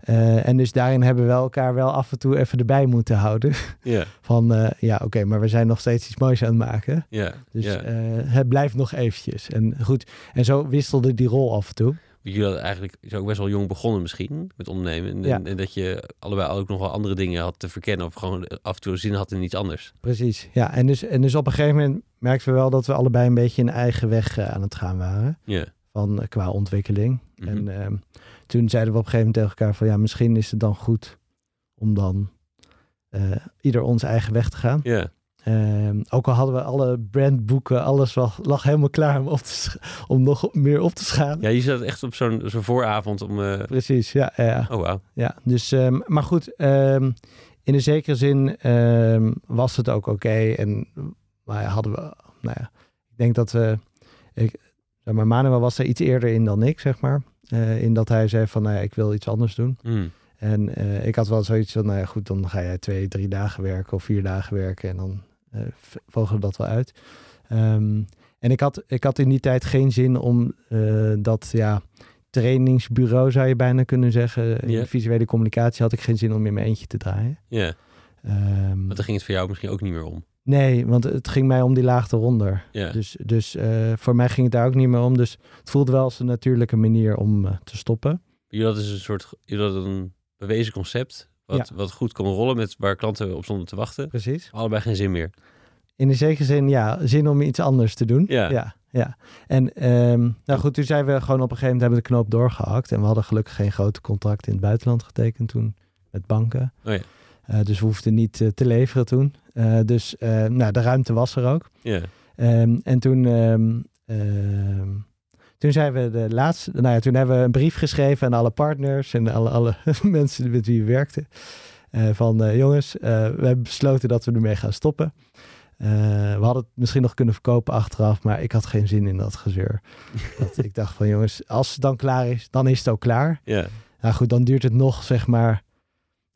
Eh, en dus daarin hebben we elkaar wel af en toe even erbij moeten houden. *laughs* Van eh, ja, oké, maar we zijn nog steeds iets moois aan het maken. Dus eh, het blijft nog eventjes. En goed, en zo wisselde die rol af en toe. Jullie hadden eigenlijk is ook best wel jong begonnen misschien met ondernemen. En, Ja. en dat je allebei ook nog wel andere dingen had te verkennen. Of gewoon af en toe zin had in iets anders. Precies, ja. En dus, en dus op een gegeven moment merkten we wel dat we allebei een beetje een eigen weg eh, aan het gaan waren. Ja. Van, eh, qua ontwikkeling. Mhm. En ehm, toen zeiden we op een gegeven moment tegen elkaar van... ja, misschien is het dan goed om dan eh, ieder onze eigen weg te gaan. Ja. Ehm, ook al hadden we alle brandboeken, alles lag, lag helemaal klaar om, op te, sch- om nog meer op te schalen. ja, je zat echt op zo'n zo'n vooravond om... eh, Precies, ja. ja. Oh, wauw. Ja, dus, ehm, maar goed, ehm, in een zekere zin was het ook oké. En maar ja, hadden we, nou ja, ik denk dat we, ik, maar Manuel was er iets eerder in dan ik, zeg maar. Eh, in dat hij zei van, nou ja, ik wil iets anders doen. Hm. En eh, ik had wel zoiets van, nou ja, goed, dan ga jij twee, drie dagen werken of vier dagen werken en dan vogelen we dat wel uit. Ehm, en ik had, ik had in die tijd geen zin om eh, dat, ja, trainingsbureau zou je bijna kunnen zeggen. In visuele communicatie had ik geen zin om in mijn eentje te draaien. Ja, Ehm, want daar ging het voor jou misschien ook niet meer om. nee, want het ging mij om die laag eronder. Ja. Dus, dus eh, voor mij ging het daar ook niet meer om. Dus het voelde wel als een natuurlijke manier om eh, te stoppen. Jullie hadden dus een soort... Jullie hadden een bewezen concept... Wat, wat goed kon rollen, met waar klanten op stonden te wachten. Precies. Allebei geen zin meer. In de zekere zin, ja, zin om iets anders te doen. Ja. ja, ja. En ehm, nou goed, toen zijn we gewoon op een gegeven moment hebben de knoop doorgehakt. En we hadden gelukkig geen grote contracten in het buitenland getekend toen met banken. Oh ja. Eh, dus we hoefden niet eh, te leveren toen. Eh, dus nou, de ruimte was er ook. Ja. Ehm, en toen, ehm, toen zijn we de laatste, nou ja, toen hebben we een brief geschreven aan alle partners en alle, alle *laughs* mensen met wie we werkten. Eh, van eh, jongens, eh, we hebben besloten dat we ermee gaan stoppen. We hadden het misschien nog kunnen verkopen achteraf, maar ik had geen zin in dat gezeur. *laughs* dat ik dacht van jongens, als het dan klaar is, dan is het ook klaar. Ja. Nou goed, dan duurt het nog, zeg maar.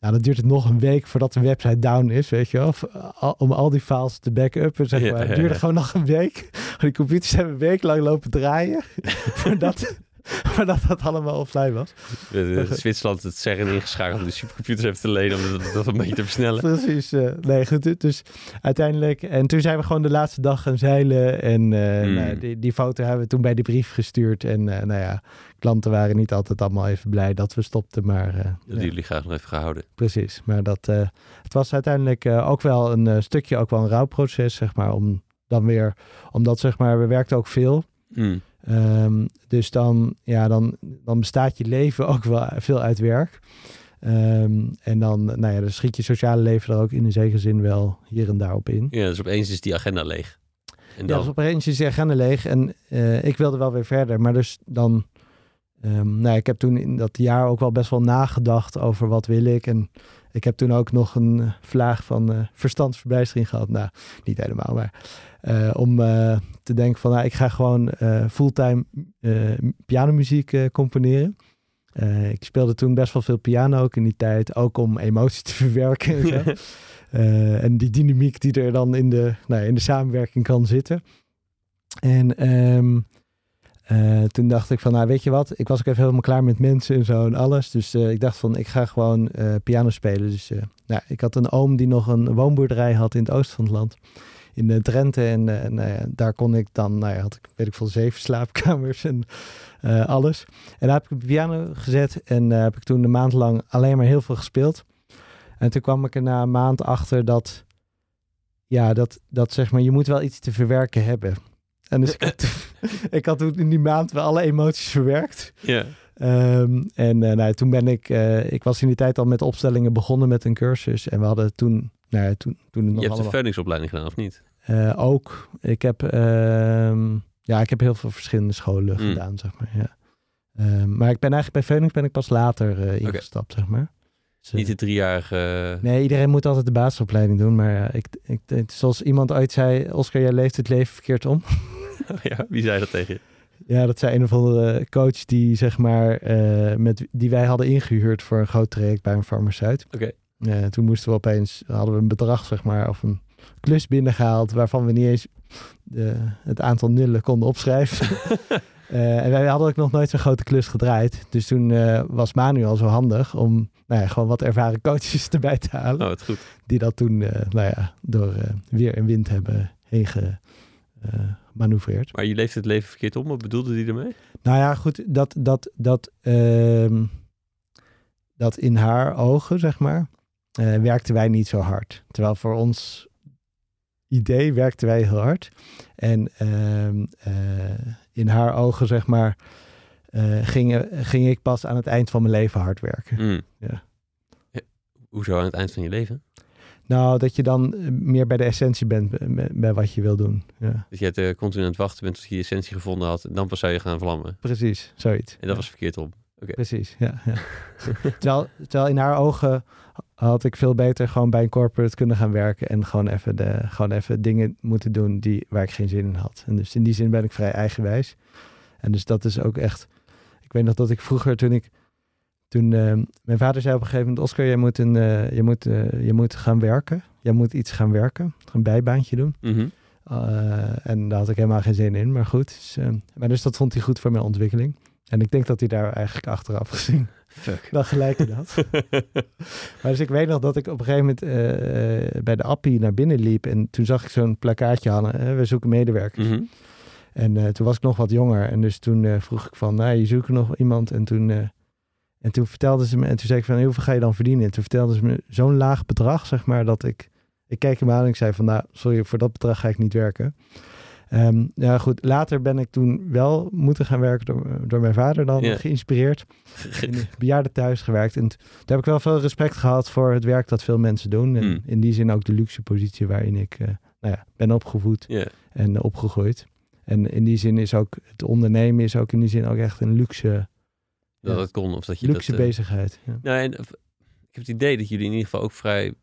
Nou, dan duurt het nog een week voordat de website down is, weet je wel. Of, al- Om al die files te backuppen, zeg maar. Duurde gewoon nog een week. *laughs* Die computers hebben een week lang lopen draaien. *laughs* voordat, *laughs* voordat dat allemaal offline was. De, de Zwitserland het zeggen ingeschakeld om de supercomputers even te lenen om dat, dat een beetje te versnellen. Precies. eh, nee, goed. Dus uiteindelijk... En toen zijn we gewoon de laatste dag gaan zeilen. En eh, Hmm. nou, die, die foto hebben we toen bij de brief gestuurd. En eh, nou ja, klanten waren niet altijd allemaal even blij dat we stopten. Maar Dat ja. hebben jullie graag nog even gehouden. Precies, maar dat, eh, het was uiteindelijk eh, ook wel een stukje, ook wel een rouwproces, zeg maar, om dan weer, omdat zeg maar, we werkten ook veel. Hm. Ehm, dus dan, ja, dan, dan bestaat je leven ook wel veel uit werk. Ehm, en dan, nou ja, dan schiet je sociale leven er ook in een zekere zin wel hier en daar op in. Ja, dus opeens is die agenda leeg. En Ja, dan, dus op een gegeven moment is de agenda leeg en ik wilde wel weer verder. Maar dus dan, ehm, nou, ik heb toen in dat jaar ook wel best wel nagedacht over wat wil ik. En ik heb toen ook nog een eh, vlaag van verstandsverbijstering gehad. Nou, niet helemaal, maar eh, om te denken van, nou, ik ga gewoon fulltime pianomuziek componeren. Ik speelde toen best wel veel piano ook in die tijd, ook om emoties te *laughs* verwerken. En zo. *laughs* En die dynamiek die er dan in de, nou, in de samenwerking kan zitten. En ehm, eh, toen dacht ik van, nou weet je wat, ik was ook even helemaal klaar met mensen en zo en alles. Dus eh, ik dacht van, ik ga gewoon eh, piano spelen. Dus nou, ik had een oom die nog een woonboerderij had in het oosten van het land. In eh, Drenthe en daar kon ik dan, nou ja, had ik weet ik veel, zeven slaapkamers en alles. En daar heb ik een piano gezet en heb ik toen een maand lang alleen maar heel veel gespeeld. En toen kwam ik er na een maand achter dat, ja, dat, dat zeg maar, je moet wel iets te verwerken hebben. En dus *laughs* ik had, toen- ik had toen in die maand wel alle emoties verwerkt. ja. Ehm, en eh, nou, toen ben ik, eh, ik was in die tijd al met opstellingen begonnen met een cursus. En we hadden toen, nou ja, toen, toen het nog Je hebt een. Phoenix-opleiding gedaan, of niet? Eh, ook, ik heb, ehm, ja, ik heb heel veel verschillende scholen Mm. gedaan, zeg maar. Ja. Ehm, maar ik ben eigenlijk bij Phoenix ben ik pas later ingestapt, zeg maar. Dus, Niet de driejarige... Nee, iedereen moet altijd de basisopleiding doen. Maar ik, ik- zoals iemand ooit zei, Oscar, jij leeft het leven verkeerd om. *laughs* *laughs* ja, wie zei dat tegen je? Ja, dat zei een of andere coach die, zeg maar, eh, met, die wij hadden ingehuurd voor een groot traject bij een farmaceut. Oké. Eh, toen moesten we opeens, hadden we een bedrag, zeg maar, of een klus binnengehaald waarvan we niet eens de, het aantal nullen konden opschrijven. *laughs* Eh, en wij hadden ook nog nooit zo'n grote klus gedraaid. Dus toen eh, was Manu al zo handig om nou ja, gewoon wat ervaren coaches *laughs* erbij te halen. Oh, wat goed. Die dat toen, eh, nou ja, door eh, weer en wind hebben heen ge- eh, manoeuvreert. Maar je leeft het leven verkeerd om. Wat bedoelde die ermee? Nou ja, goed, dat, dat, dat, ehm, dat in haar ogen, zeg maar, eh, werkten wij niet zo hard. Terwijl voor ons idee werkten wij heel hard. En ehm, eh, in haar ogen, zeg maar, eh, ging, ging ik pas aan het eind van mijn leven hard werken. Mm. Ja. Ja, Hoezo aan het eind van je leven? Nou, dat je dan eh, meer bij de essentie bent bij, bij- wat je wil doen. Ja, Dat je het eh, continu aan het wachten bent tot je je essentie gevonden had. En dan pas zou je gaan vlammen. precies, zoiets. En dat was verkeerd om. Precies, ja. ja. *laughs* terwijl, terwijl in haar ogen had ik veel beter gewoon bij een corporate kunnen gaan werken en gewoon even, de, gewoon even dingen moeten doen die, waar ik geen zin in had. En dus in die zin ben ik vrij eigenwijs. En dus dat is ook echt... Ik weet nog dat ik vroeger toen ik... Toen eh, mijn vader zei op een gegeven moment... Oscar, jij moet, een, eh, je moet, eh, je moet gaan werken. Jij moet iets gaan werken. Een bijbaantje doen. Mhm. Uh, en daar had ik helemaal geen zin in, maar goed. Dus, uh, maar dus dat vond hij goed voor mijn ontwikkeling. En ik denk dat hij daar eigenlijk achteraf gezien *laughs* Fuck. wel gelijk in had. *laughs* maar dus ik weet nog dat ik op een gegeven moment bij de appie naar binnen liep. En toen zag ik zo'n plakkaatje hangen. we zoeken medewerkers. Mhm. En toen was ik nog wat jonger. En dus toen vroeg ik van, nou, je zoekt nog iemand. En toen, en toen vertelden ze me, en toen zei ik van, hoeveel ga je dan verdienen? En toen vertelden ze me zo'n laag bedrag, zeg maar, dat ik... Ik keek hem aan en ik zei van, nou, sorry, voor dat bedrag ga ik niet werken. Um, ja, goed. Later ben ik toen wel moeten gaan werken door, door mijn vader dan, geïnspireerd. In bejaarden thuis gewerkt. En daar heb ik wel veel respect gehad voor het werk dat veel mensen doen. En Hmm. in die zin ook de luxe positie waarin ik eh, nou ja, ben opgevoed en opgegroeid. En in die zin is ook het ondernemen is ook in die zin ook echt een luxe, Dat Ja. het kon. Of dat je luxe dat, eh, bezigheid. Ja. Nou, en, of- ik heb het idee dat jullie in ieder geval ook vrij...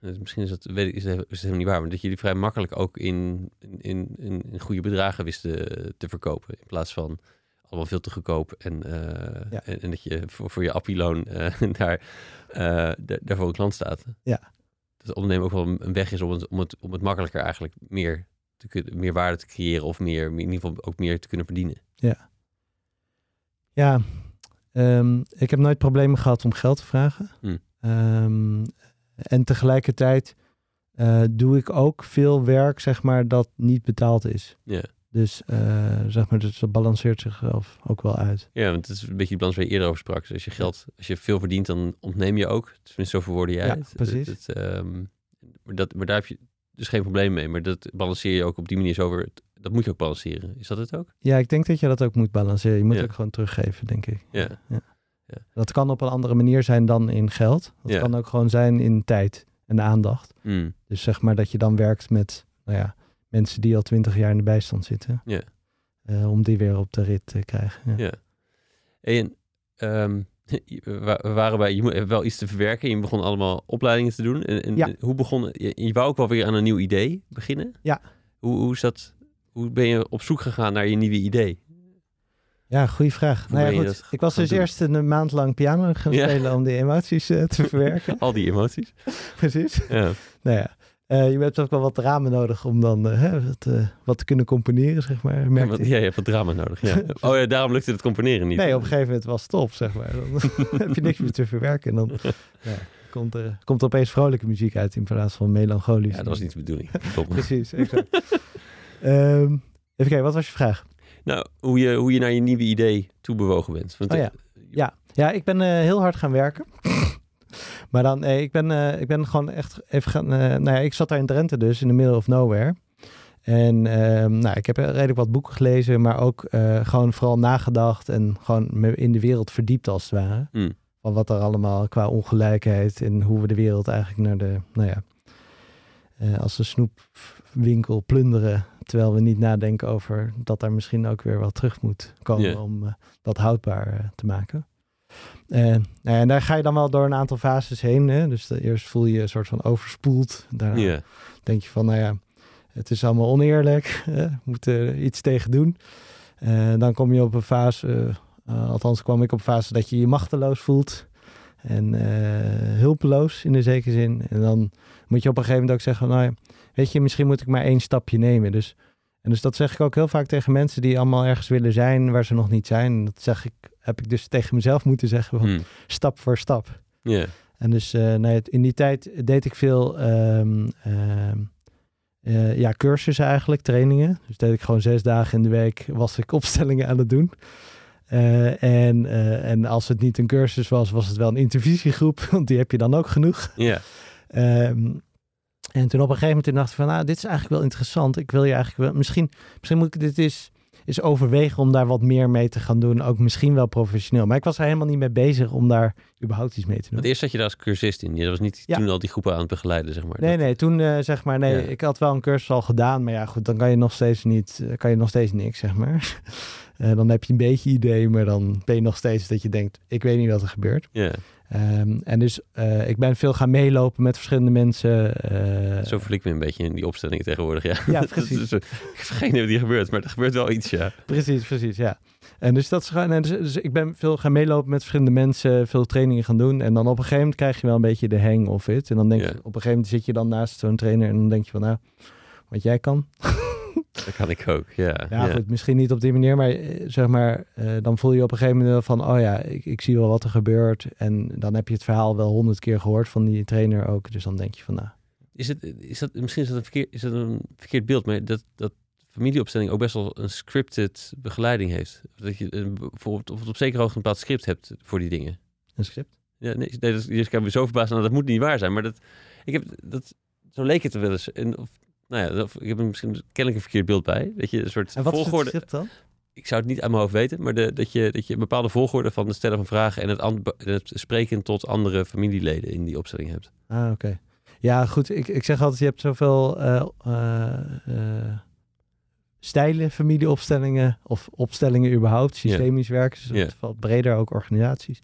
eh, Misschien is dat, weet ik, is helemaal niet waar, maar dat jullie vrij makkelijk ook in, in, in, in goede bedragen wisten eh, te verkopen. In plaats van allemaal veel te goedkoop en, eh, Ja. en, en dat je voor, voor je appieloon eh, *laughs* daar, eh, voor een klant staat. Ja. Dat ondernemen ook wel een weg is om het, om het, om het makkelijker eigenlijk meer, te kunnen, meer waarde te creëren of meer, in ieder geval ook meer te kunnen verdienen. Ja, ehm, ik heb nooit problemen gehad om geld te vragen. Hmm. Ehm, en tegelijkertijd eh, doe ik ook veel werk, zeg maar, dat niet betaald is. Ja. Dus eh, zeg maar, dus dat balanceert zichzelf ook wel uit. Ja, want het is een beetje de balans waar je eerder over sprak. Dus als je geld, als je veel verdient, dan ontneem je ook. Tenminste, zo verwoordde jij Ja, het. precies. Het, het, ehm, maar, dat, maar daar heb je dus geen probleem mee. Maar dat balanceer je ook op die manier zo over. Dat moet je ook balanceren. Is dat het ook? Ja, ik denk dat je dat ook moet balanceren. Je moet Ja. ook gewoon teruggeven, denk ik. Ja. Dat kan op een andere manier zijn dan in geld. Dat Ja. kan ook gewoon zijn in tijd en aandacht. Mm. Dus zeg maar dat je dan werkt met nou ja, mensen die al twintig jaar in de bijstand zitten. Ja. Eh, om die weer op de rit te krijgen. Ja. Ja. En ehm, *laughs* we waren bij, je moet wel iets te verwerken. Je begon allemaal opleidingen te doen. En, en Ja. hoe begon, je, je wou ook wel weer aan een nieuw idee beginnen. Ja. Hoe, hoe is dat, hoe ben je op zoek gegaan naar je nieuwe idee? Ja, goede vraag. Nou ja, goed. Ik was dus doen? eerst een maand lang piano gaan Ja. spelen om die emoties eh, te *laughs* verwerken. Al die emoties. *laughs* Precies. Ja. Nou ja, eh, je hebt ook wel wat ramen nodig om dan eh, hè, wat, wat te kunnen componeren, zeg maar. Ja, wat, ja, je hebt wat drama nodig. Ja. *laughs* Oh ja, daarom lukte het componeren niet. Nee, op een gegeven moment was het top, zeg maar. Dan heb je niks meer te verwerken. En dan ja, komt, er, komt er opeens vrolijke muziek uit in plaats van melancholisch. Ja, dat was niet de bedoeling. Precies, exact. Ehm, even kijken, wat was je vraag? Nou, hoe je, hoe je naar je nieuwe idee toe bewogen bent. Want, Oh ja. eh, Ja, ja ik ben eh, heel hard gaan werken. *laughs* maar dan, nee, ik ben, eh, ik ben gewoon echt even gaan... eh, nou ja, ik zat daar in Drenthe dus, in the middle of nowhere. En ehm, nou, ik heb redelijk wat boeken gelezen, maar ook eh, gewoon vooral nagedacht en gewoon me in de wereld verdiept als het ware. Hmm. Van wat er allemaal qua ongelijkheid en hoe we de wereld eigenlijk naar de, nou ja, eh, als een snoepwinkel plunderen. Terwijl we niet nadenken over dat daar misschien ook weer wat terug moet komen om eh, dat houdbaar eh, te maken. Nou en daar ga je dan wel door een aantal fases heen. Hè? Dus de, eerst voel je je een soort van overspoeld. Daarna denk je van, nou ja, het is allemaal oneerlijk. *laughs* hè, We moeten er iets tegen doen. Dan kom je op een fase, eh, althans kwam ik op een fase dat je je machteloos voelt. En hulpeloos in de zekere zin. En dan moet je op een gegeven moment ook zeggen, nou ja, weet je, misschien moet ik maar één stapje nemen. Dus, en dus dat zeg ik ook heel vaak tegen mensen die allemaal ergens willen zijn waar ze nog niet zijn. Dat zeg ik, heb ik dus tegen mezelf moeten zeggen, van, Hmm. stap voor stap. Ja. En dus eh, nou ja, in die tijd deed ik veel. eh, ja, cursussen eigenlijk, trainingen. Dus deed ik gewoon zes dagen in de week, was ik *laughs* opstellingen aan het doen. Eh, en, en als het niet een cursus was, was het wel een intervisiegroep, *laughs* want die heb je dan ook genoeg. Ja. Ehm, en toen op een gegeven moment dacht ik van, nou, dit is eigenlijk wel interessant. Ik wil je eigenlijk wel, misschien, misschien moet ik dit eens, eens overwegen om daar wat meer mee te gaan doen. Ook misschien wel professioneel. Maar ik was er helemaal niet mee bezig om daar überhaupt iets mee te doen. Want eerst zat je daar als cursist in. Je was niet Ja. toen al die groepen aan het begeleiden, zeg maar. Nee, nee, toen eh, zeg maar, nee, Ja. ik had wel een cursus al gedaan, maar ja, goed, dan kan je nog steeds niet, eh, kan je nog steeds niks, zeg maar. *laughs* Eh, dan heb je een beetje idee, maar dan ben je nog steeds dat je denkt, ik weet niet wat er gebeurt. Ja, Ehm, en dus eh, ik ben veel gaan meelopen met verschillende mensen. eh, zo ik me een beetje in die opstellingen tegenwoordig, ja. Ja, *laughs* precies. eh, ik heb geen idee wat hier gebeurt, maar er gebeurt wel iets, ja. Precies, precies, ja. En dus dat is en dus, dus ik ben veel gaan meelopen met verschillende mensen, veel trainingen gaan doen. En dan op een gegeven moment krijg je wel een beetje de hang of it. En dan denk Ja. je, op een gegeven moment zit je dan naast zo'n trainer en dan denk je van, nou, wat jij kan. *laughs* Dat kan ik ook, ja. Ja, goed, misschien niet op die manier, maar eh, zeg maar, eh, dan voel je op een gegeven moment van, oh ja, ik, ik zie wel wat er gebeurt. En dan heb je het verhaal wel honderd keer gehoord van die trainer ook. Dus dan denk je van, nou, Is het, is dat, misschien is dat, een verkeerd, is dat een verkeerd beeld, maar dat, dat familieopstelling ook best wel een scripted begeleiding heeft. Dat je bijvoorbeeld of op zekere hoogte een bepaald script hebt voor die dingen. een script. Ja, nee, nee dat, je kan me zo verbazen, nou, dat moet niet waar zijn. Maar dat, ik heb, dat, zo leek het wel eens. En, of, nou ja, ik heb er misschien kennelijk een verkeerd beeld bij. Dat je een soort En wat volgorde... is het dan? Ik zou het niet aan mijn hoofd weten, maar de, dat, je, dat je een bepaalde volgorde van het stellen van vragen en het, en het spreken tot andere familieleden in die opstelling hebt. Ah, oké. Ja, goed. Ik, ik zeg altijd, je hebt zoveel eh, stijlen, familieopstellingen of opstellingen überhaupt, systemisch werken. Dus het valt breder ook organisaties.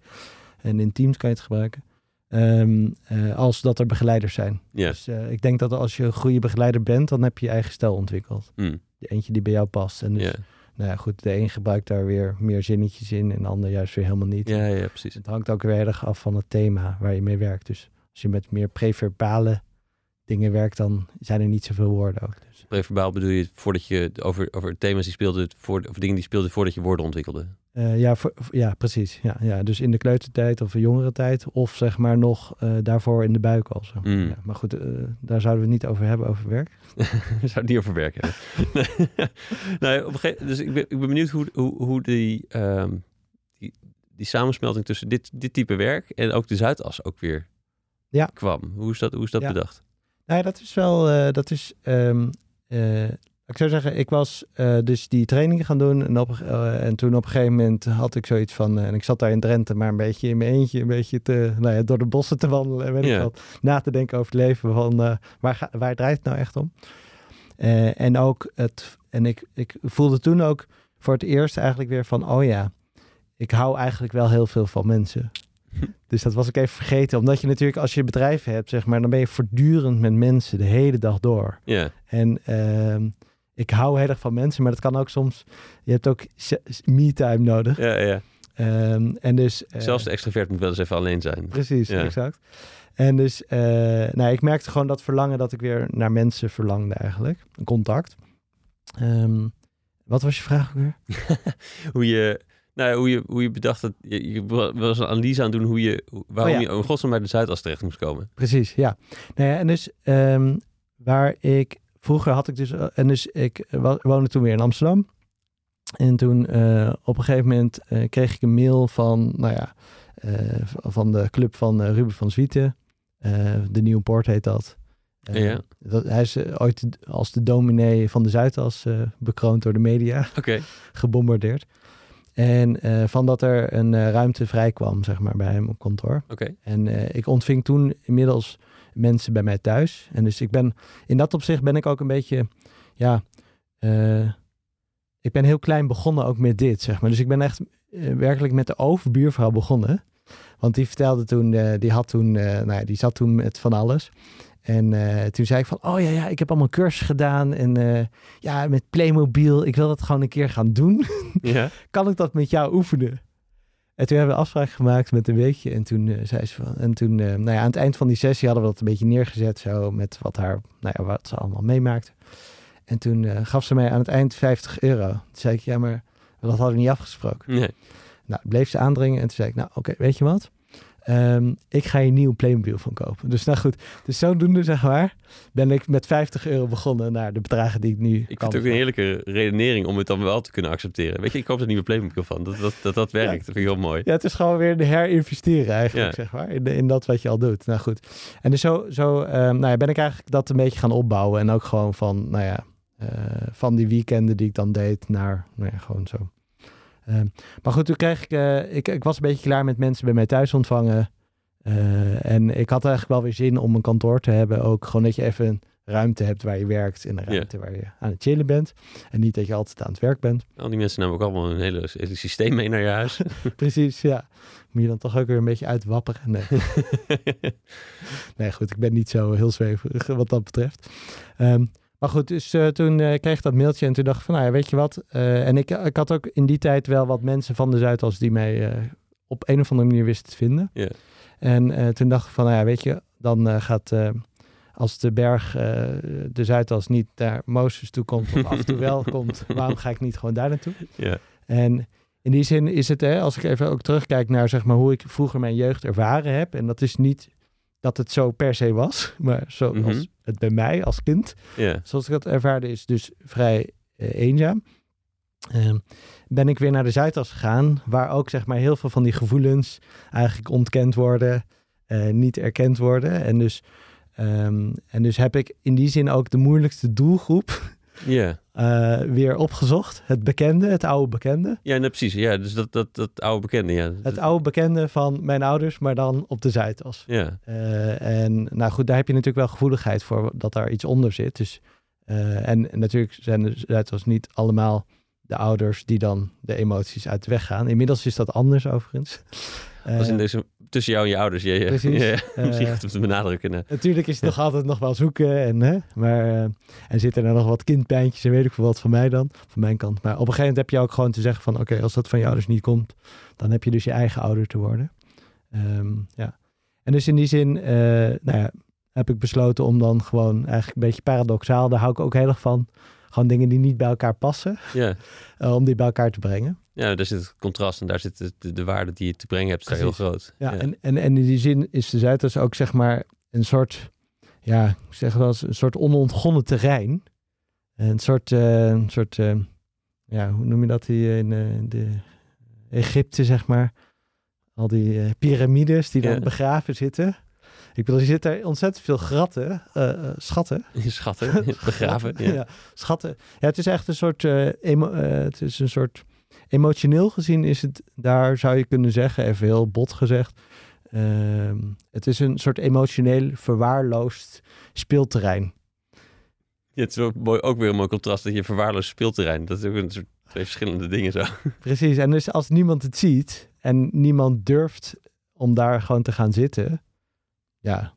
En in teams kan je het gebruiken. Ehm, eh, als dat er begeleiders zijn. Ja. Dus eh, ik denk dat als je een goede begeleider bent, dan heb je je eigen stijl ontwikkeld. Hm, Eentje die bij jou past. En dus, ja. nou ja, goed, de een gebruikt daar weer meer zinnetjes in en de ander juist weer helemaal niet. Ja, ja, precies. Het hangt ook weer erg af van het thema waar je mee werkt. Dus als je met meer preverbale dingen werkt, dan zijn er niet zoveel woorden ook. Dus. Preverbaal bedoel je voordat je over, over thema's die speelde, voor, of dingen die speelden voordat je woorden ontwikkelde. Eh, ja, voor, ja, precies. Ja, ja, dus in de kleutertijd of jongere tijd. Of zeg maar nog eh, daarvoor in de buik al. Zeg maar. Mm. Ja, maar goed, eh, daar zouden we het niet over hebben, over werk. Daar *laughs* zou het niet over werken. *laughs* nou, op een gegeven, dus ik ben, ik ben benieuwd hoe, hoe, hoe die, ehm, die, die samensmelting tussen dit, dit type werk en ook de Zuidas ook weer Ja. kwam. Hoe is dat, hoe is dat Ja. bedacht? Nou ja, dat is wel, dat is, ehm, eh, ik zou zeggen, ik was eh, dus die trainingen gaan doen en, op, eh, en toen op een gegeven moment had ik zoiets van, eh, en ik zat daar in Drenthe, maar een beetje in mijn eentje, een beetje te, nou ja, door de bossen te wandelen en weet ik wat, na te denken over het leven van, waar, ga, waar draait het nou echt om? En ook het, en ik, ik voelde toen ook voor het eerst eigenlijk weer van, oh ja, ik hou eigenlijk wel heel veel van mensen. *laughs* Dus dat was ik even vergeten. Omdat je natuurlijk, als je bedrijven hebt, zeg maar, dan ben je voortdurend met mensen de hele dag door. Ja, En ehm, ik hou heel erg van mensen, maar dat kan ook soms. Je hebt ook me-time nodig. ja, ja. Ehm, en dus. eh, Zelfs de extravert moet wel eens even alleen zijn. Precies, Ja. exact. En dus, eh, nou, ik merkte gewoon dat verlangen dat ik weer naar mensen verlangde eigenlijk. Een contact. Ehm, wat was je vraag ook weer? *laughs* hoe je, nou, ja, hoe je, hoe je bedacht dat je, je was een analyse aan doen hoe je, waarom Oh ja. je in godsnaam bij de Zuidas terecht moest komen. Precies, ja. Nou ja, en dus ehm, waar ik vroeger had ik dus, eh, en dus ik wa- woonde toen weer in Amsterdam. En toen eh, op een gegeven moment eh, kreeg ik een mail van, nou ja, eh, van de club van eh, Ruben van Zwieten. Eh, de Nieuwe Poort heet dat. Eh, Ja. dat. Hij is eh, ooit als de dominee van de Zuidas eh, bekroond door de media *laughs* Oké, gebombardeerd. En eh, van dat er een eh, ruimte vrij kwam, zeg maar, bij hem op kantoor. oké. En eh, ik ontving toen inmiddels mensen bij mij thuis. En dus ik ben, in dat opzicht ben ik ook een beetje, ja, eh, ik ben heel klein begonnen ook met dit, zeg maar. Dus ik ben echt eh, werkelijk met de overbuurvrouw begonnen. Want die vertelde toen, eh, die had toen, nou ja, die zat toen met van alles. En toen zei ik van, oh ja, ja, ik heb allemaal cursus gedaan. En ja, met Playmobil, ik wil dat gewoon een keer gaan doen Ja, *laughs* kan ik dat met jou oefenen? En toen hebben we afspraak gemaakt met een weekje. En toen eh, zei ze van. En toen, eh, nou ja, aan het eind van die sessie hadden we dat een beetje neergezet. Zo met wat haar, nou ja, wat ze allemaal meemaakte. En toen eh, gaf ze mij aan het eind 50 euro. Toen zei ik, ja, maar dat hadden we niet afgesproken. nee. Nou, bleef ze aandringen. En toen zei ik, nou, oké, weet je wat? Ehm, ik ga hier een nieuw Playmobil van kopen. Dus nou goed, dus zodoende zeg maar, ben ik met 50 euro begonnen naar de bedragen die ik nu Ik vind het ook een heerlijke redenering om het dan wel te kunnen accepteren. Weet je, ik koop er een nieuwe Playmobil van. Dat dat, dat, dat werkt. Dat vind ik heel mooi. Ja, het is gewoon weer herinvesteren eigenlijk, Ja. zeg maar, in, in dat wat je al doet. Nou goed, en dus zo, zo ehm, nou ja, ben ik eigenlijk dat een beetje gaan opbouwen. En ook gewoon van, nou ja, eh, van die weekenden die ik dan deed naar, nou ja, gewoon zo. Ehm, maar goed, toen kreeg ik, eh, ik, ik was een beetje klaar met mensen bij mij thuis ontvangen. Eh, en ik had eigenlijk wel weer zin om een kantoor te hebben. Ook gewoon dat je even een ruimte hebt waar je werkt. En een ruimte waar je aan het chillen bent. En niet dat je altijd aan het werk bent. Al die mensen nemen ook allemaal een hele, systeem mee naar je huis. *laughs* Precies, ja. Moet je dan toch ook weer een beetje uitwapperen. Nee. *laughs* Nee, goed, ik ben niet zo heel zweverig wat dat betreft. Ehm, maar goed, dus eh, toen eh, kreeg ik dat mailtje en toen dacht ik van, nou ja, weet je wat? Eh, en ik, ik had ook in die tijd wel wat mensen van de Zuidas die mij op een of andere manier wisten te vinden. En toen dacht ik van, nou ja, weet je, dan gaat, als de berg de Zuidas niet naar Mozes toe komt, of af en toe *laughs* wel komt, waarom ga ik niet gewoon daar naartoe? En in die zin is het, hè, als ik even ook terugkijk naar zeg maar, hoe ik vroeger mijn jeugd ervaren heb. En dat is niet dat het zo per se was, *laughs* maar zoals Mhm. het bij mij als kind, ja. zoals ik dat ervaarde, is dus vrij eh, eenzaam. Ehm, ben ik weer naar de Zuidas gegaan, waar ook zeg maar heel veel van die gevoelens eigenlijk ontkend worden, eh, niet erkend worden. En dus, ehm, en dus heb ik in die zin ook de moeilijkste doelgroep Ja. Eh, weer opgezocht. Het bekende, het oude bekende. Ja, nee, precies. Ja, dus dat, dat, dat oude bekende, ja. Het oude bekende van mijn ouders, maar dan op de Zuidas. Ja, Eh, en nou goed, daar heb je natuurlijk wel gevoeligheid voor dat daar iets onder zit. Dus, eh, en, en natuurlijk zijn de Zuidas niet allemaal de ouders die dan de emoties uit de weg gaan. Inmiddels is dat anders overigens. Dat is in Eh, deze, tussen jou en je ouders. Ja, ja. Precies. Ja, Eh, *laughs* Misschien goed om te benadrukken. eh. Natuurlijk is het nog altijd nog wel zoeken. En, hè, maar eh, en zitten er nog wat kindpijntjes en weet ik veel wat van mij dan. Van mijn kant. Maar op een gegeven moment heb je ook gewoon te zeggen van... Oké, als dat van je ouders niet komt... dan heb je dus je eigen ouder te worden. Ehm, ja. En dus in die zin eh, nou ja, heb ik besloten om dan gewoon eigenlijk een beetje paradoxaal... daar hou ik ook heel erg van. Gewoon dingen die niet bij elkaar passen. Ja. *laughs* eh, om die bij elkaar te brengen. ja, daar zit het contrast en daar zit de, de, de waarde die je te brengen hebt, is daar heel groot. Ja, En, en, en in die zin is de Zuidas ook zeg maar een soort, ja, ik zeg wel eens, een soort onontgonnen terrein. Een soort, eh, een soort eh, ja, hoe noem je dat hier in de Egypte, zeg maar. Al die piramides die dan Ja. begraven zitten. Ik bedoel, er zitten ontzettend veel gratten, eh, eh, schatten. *laughs* Schatten, *laughs* begraven. Ja. schatten. Ja, het is echt een soort, eh, emo- het is een soort, emotioneel gezien is het, daar zou je kunnen zeggen, even heel bot gezegd, ehm, het is een soort emotioneel verwaarloosd speelterrein. Ja, het is ook, mooi, ook weer een mooi contrast dat je verwaarloosd speelterrein. Dat is ook een soort twee verschillende dingen zo. *laughs* Precies, en dus als niemand het ziet en niemand durft om daar gewoon te gaan zitten, ja,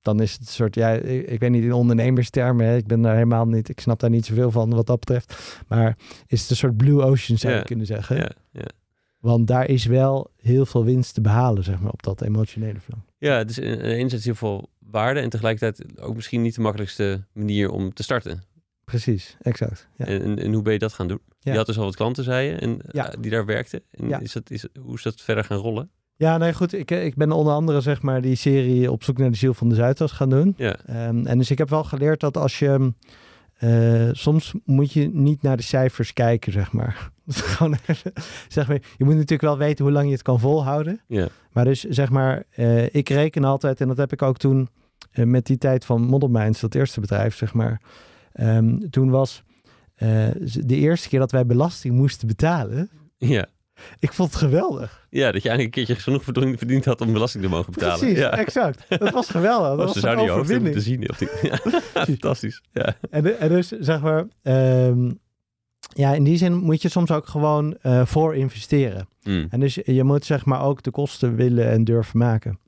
dan is het een soort, ja, ik, ik weet niet in ondernemerstermen, hè, ik ben daar helemaal niet, ik snap daar niet zoveel van wat dat betreft, maar is het een soort blue ocean zou je kunnen zeggen. Ja, ja. Want daar is wel heel veel winst te behalen, zeg maar, op dat emotionele vlak. ja het is eh, enerzijds heel veel waarde en tegelijkertijd ook misschien niet de makkelijkste manier om te starten. Precies, exact. Ja. En, en, en hoe ben je dat gaan doen? Ja. Je had dus al wat klanten, zei je, en, Ja. eh, die daar werkten. En is dat, is, hoe is dat verder gaan rollen? Ja, nee, goed. Ik, ik ben onder andere, zeg maar, die serie Op zoek naar de ziel van de Zuidas gaan doen. Ja, Ehm, en dus ik heb wel geleerd dat als je... eh, soms moet je niet naar de cijfers kijken, zeg maar. *laughs* Gewoon, zeg maar. Je moet natuurlijk wel weten hoe lang je het kan volhouden. ja, Maar dus zeg maar, eh, ik reken altijd, en dat heb ik ook toen eh, met die tijd van Model Minds, dat eerste bedrijf, zeg maar. Ehm, toen was eh, de eerste keer dat wij belasting moesten betalen. ja. Ik vond het geweldig. Ja, dat je eigenlijk een keertje genoeg verdiend, had om belasting te mogen betalen. Precies, ja. exact. Dat was geweldig. Dat was ze een overwinning. moeten zien. *laughs* Ja, fantastisch. Ja. En, dus zeg maar, ehm, ja, in die zin moet je soms ook gewoon eh, voor investeren. Mm. En dus je moet zeg maar ook de kosten willen en durven maken.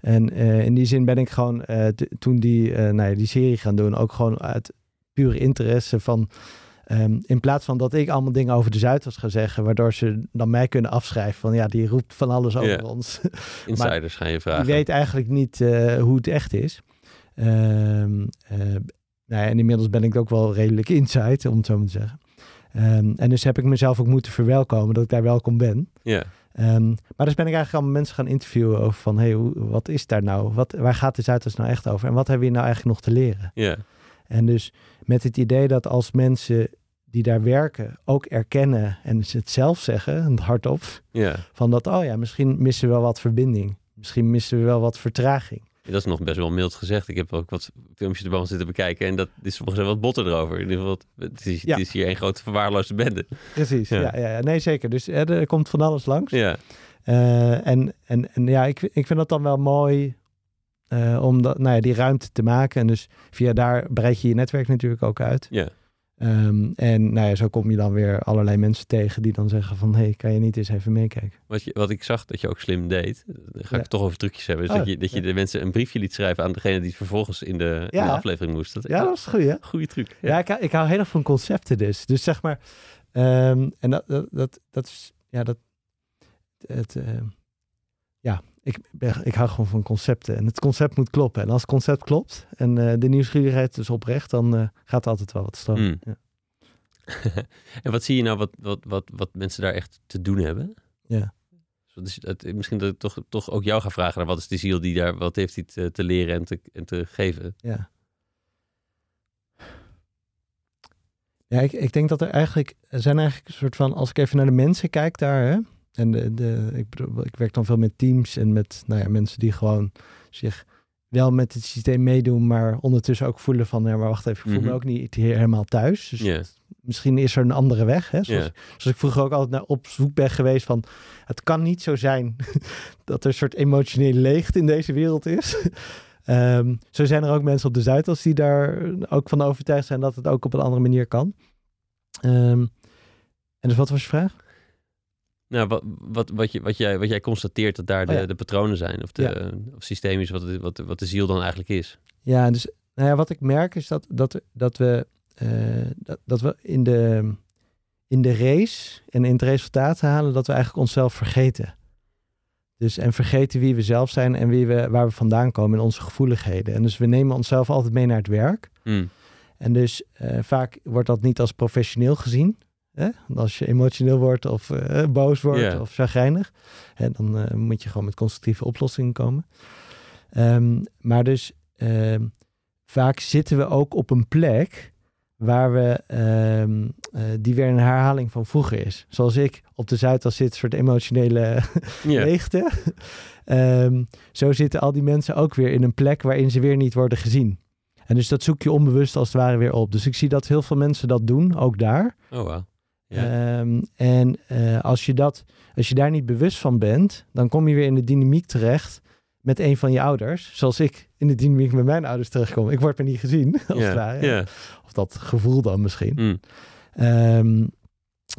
En eh, in die zin ben ik gewoon eh, toen die, nou ja, die serie gaan doen, ook gewoon uit pure interesse van. Ehm, in plaats van dat ik allemaal dingen over de Zuidas ga zeggen, waardoor ze dan mij kunnen afschrijven van ja, die roept van alles over ons. *laughs* Insiders gaan je vragen. Die weet eigenlijk niet eh, hoe het echt is. Ehm, eh, nou ja, en inmiddels ben ik ook wel redelijk inside, om het zo maar te zeggen. Ehm, en dus heb ik mezelf ook moeten verwelkomen dat ik daar welkom ben. Ja, maar dus ben ik eigenlijk allemaal mensen gaan interviewen over van, hey, hoe, wat is daar nou? Wat, waar gaat de Zuidas nou echt over? En wat hebben we hier nou eigenlijk nog te leren? Ja. En dus met het idee dat als mensen die daar werken ook erkennen en ze het zelf zeggen, *laughs* hardop, Ja. van dat, oh ja, misschien missen we wel wat verbinding. Misschien missen we wel wat vertraging. Dat is nog best wel mild gezegd. Ik heb ook wat filmpjes ervan zitten bekijken en dat is volgens mij wat botter erover. In ieder geval, het is, Ja. het is hier een grote verwaarloosde bende. Precies, Ja. ja. Ja, nee zeker. Dus eh, er komt van alles langs. Ja. Eh, en, en, en ja, ik, ik vind dat dan wel mooi eh, om dat, nou ja, die ruimte te maken. En dus via daar breid je je netwerk natuurlijk ook uit. Ja. Ehm, en nou ja, zo kom je dan weer allerlei mensen tegen die dan zeggen van... hé, hey, kan je niet eens even meekijken? Wat, je, wat ik zag dat je ook slim deed, dan ga ik Ja. het toch over trucjes hebben, is Oh, dat je, dat je ja. de mensen een briefje liet schrijven aan degene die het vervolgens in de, in Ja. de aflevering moest. Dat, Ja, dat is goed, hè? Goeie truc. Ja, ik, hou- ik hou heel erg van concepten dus. Dus zeg maar... ehm, en dat, dat, dat, dat is... Ja, dat... Het, ehm, ik, ben, ik hou gewoon van concepten. En het concept moet kloppen. En als het concept klopt en eh, de nieuwsgierigheid is oprecht... dan eh, gaat altijd wel wat stromen. Mm. Ja. *laughs* en wat zie je nou wat, wat, wat, wat mensen daar echt te doen hebben? Ja. Dus het, misschien dat ik toch, toch ook jou ga vragen, naar wat is die ziel die daar, wat heeft hij te, te leren en te, en te geven? Ja. Ja, ik, ik denk dat er eigenlijk, er zijn eigenlijk een soort van, als ik even naar de mensen kijk daar, hè, en de, de, ik, ik werk dan veel met teams en met nou ja, mensen die gewoon zich wel met het systeem meedoen, maar ondertussen ook voelen van, ja, maar wacht even, ik voel Mhm. me ook niet hier helemaal thuis. Dus misschien is er een andere weg, hè, zoals ik vroeger ook altijd naar op zoek ben geweest van, het kan niet zo zijn *laughs* dat er een soort emotionele leegte in deze wereld is. *laughs* Ehm, zo zijn er ook mensen op de Zuidas die daar ook van overtuigd zijn dat het ook op een andere manier kan. Ehm, en dus wat was je vraag? Nou, wat, wat, wat, je, wat, jij, wat jij constateert dat daar de, Oh ja. de patronen zijn, of, de, of systemisch, wat, het- wat, wat de ziel dan eigenlijk is. Ja, dus nou ja, wat ik merk is dat, dat, dat, we, eh, dat, dat we in de, in de race en in het resultaat halen, dat we eigenlijk onszelf vergeten. Dus en vergeten wie we zelf zijn en wie we, waar we vandaan komen en onze gevoeligheden. En dus we nemen onszelf altijd mee naar het werk. Mm. En dus eh, vaak wordt dat niet als professioneel gezien. Hè? Als je emotioneel wordt of eh, boos wordt of chagrijnig. Hè, dan eh, moet je gewoon met constructieve oplossingen komen. Ehm, maar dus ehm, vaak zitten we ook op een plek waar we, ehm, eh, die weer een herhaling van vroeger is. Zoals ik op de Zuidas zit, een soort emotionele *laughs* leegte. Zo zitten al die mensen ook weer in een plek waarin ze weer niet worden gezien. En dus dat zoek je onbewust als het ware weer op. Dus ik zie dat heel veel mensen dat doen, ook daar. Oh, wauw. Ja. Ehm, en eh, als, je dat, als je daar niet bewust van bent, dan kom je weer in de dynamiek terecht met een van je ouders. Zoals ik in de dynamiek met mijn ouders terechtkom. Ik word me niet gezien, *laughs* als ja. Of dat gevoel dan misschien. Mm. Ehm,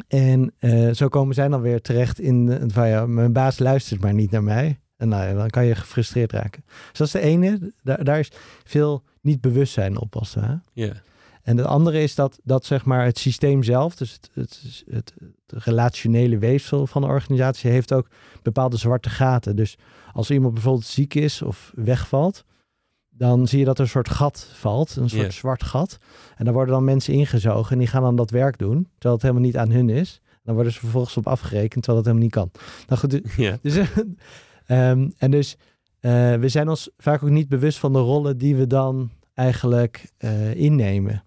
en eh, zo komen zij dan weer terecht in van ja, mijn baas luistert maar niet naar mij. En nou ja, dan kan je gefrustreerd raken. Dus dat is de ene. Daar, daar is veel niet bewustzijn op als het ware. Ja. En het andere is dat, dat zeg maar het systeem zelf, dus het, het, het, het relationele weefsel van de organisatie, heeft ook bepaalde zwarte gaten. Dus als iemand bijvoorbeeld ziek is of wegvalt, dan zie je dat er een soort gat valt, een soort zwart gat. En daar worden dan mensen ingezogen en die gaan dan dat werk doen, terwijl het helemaal niet aan hun is. Dan worden ze vervolgens op afgerekend, terwijl dat helemaal niet kan. Nou goed, dus- *laughs* Ja. dus, *laughs* ehm, en dus eh, we zijn ons vaak ook niet bewust van de rollen die we dan eigenlijk eh, innemen.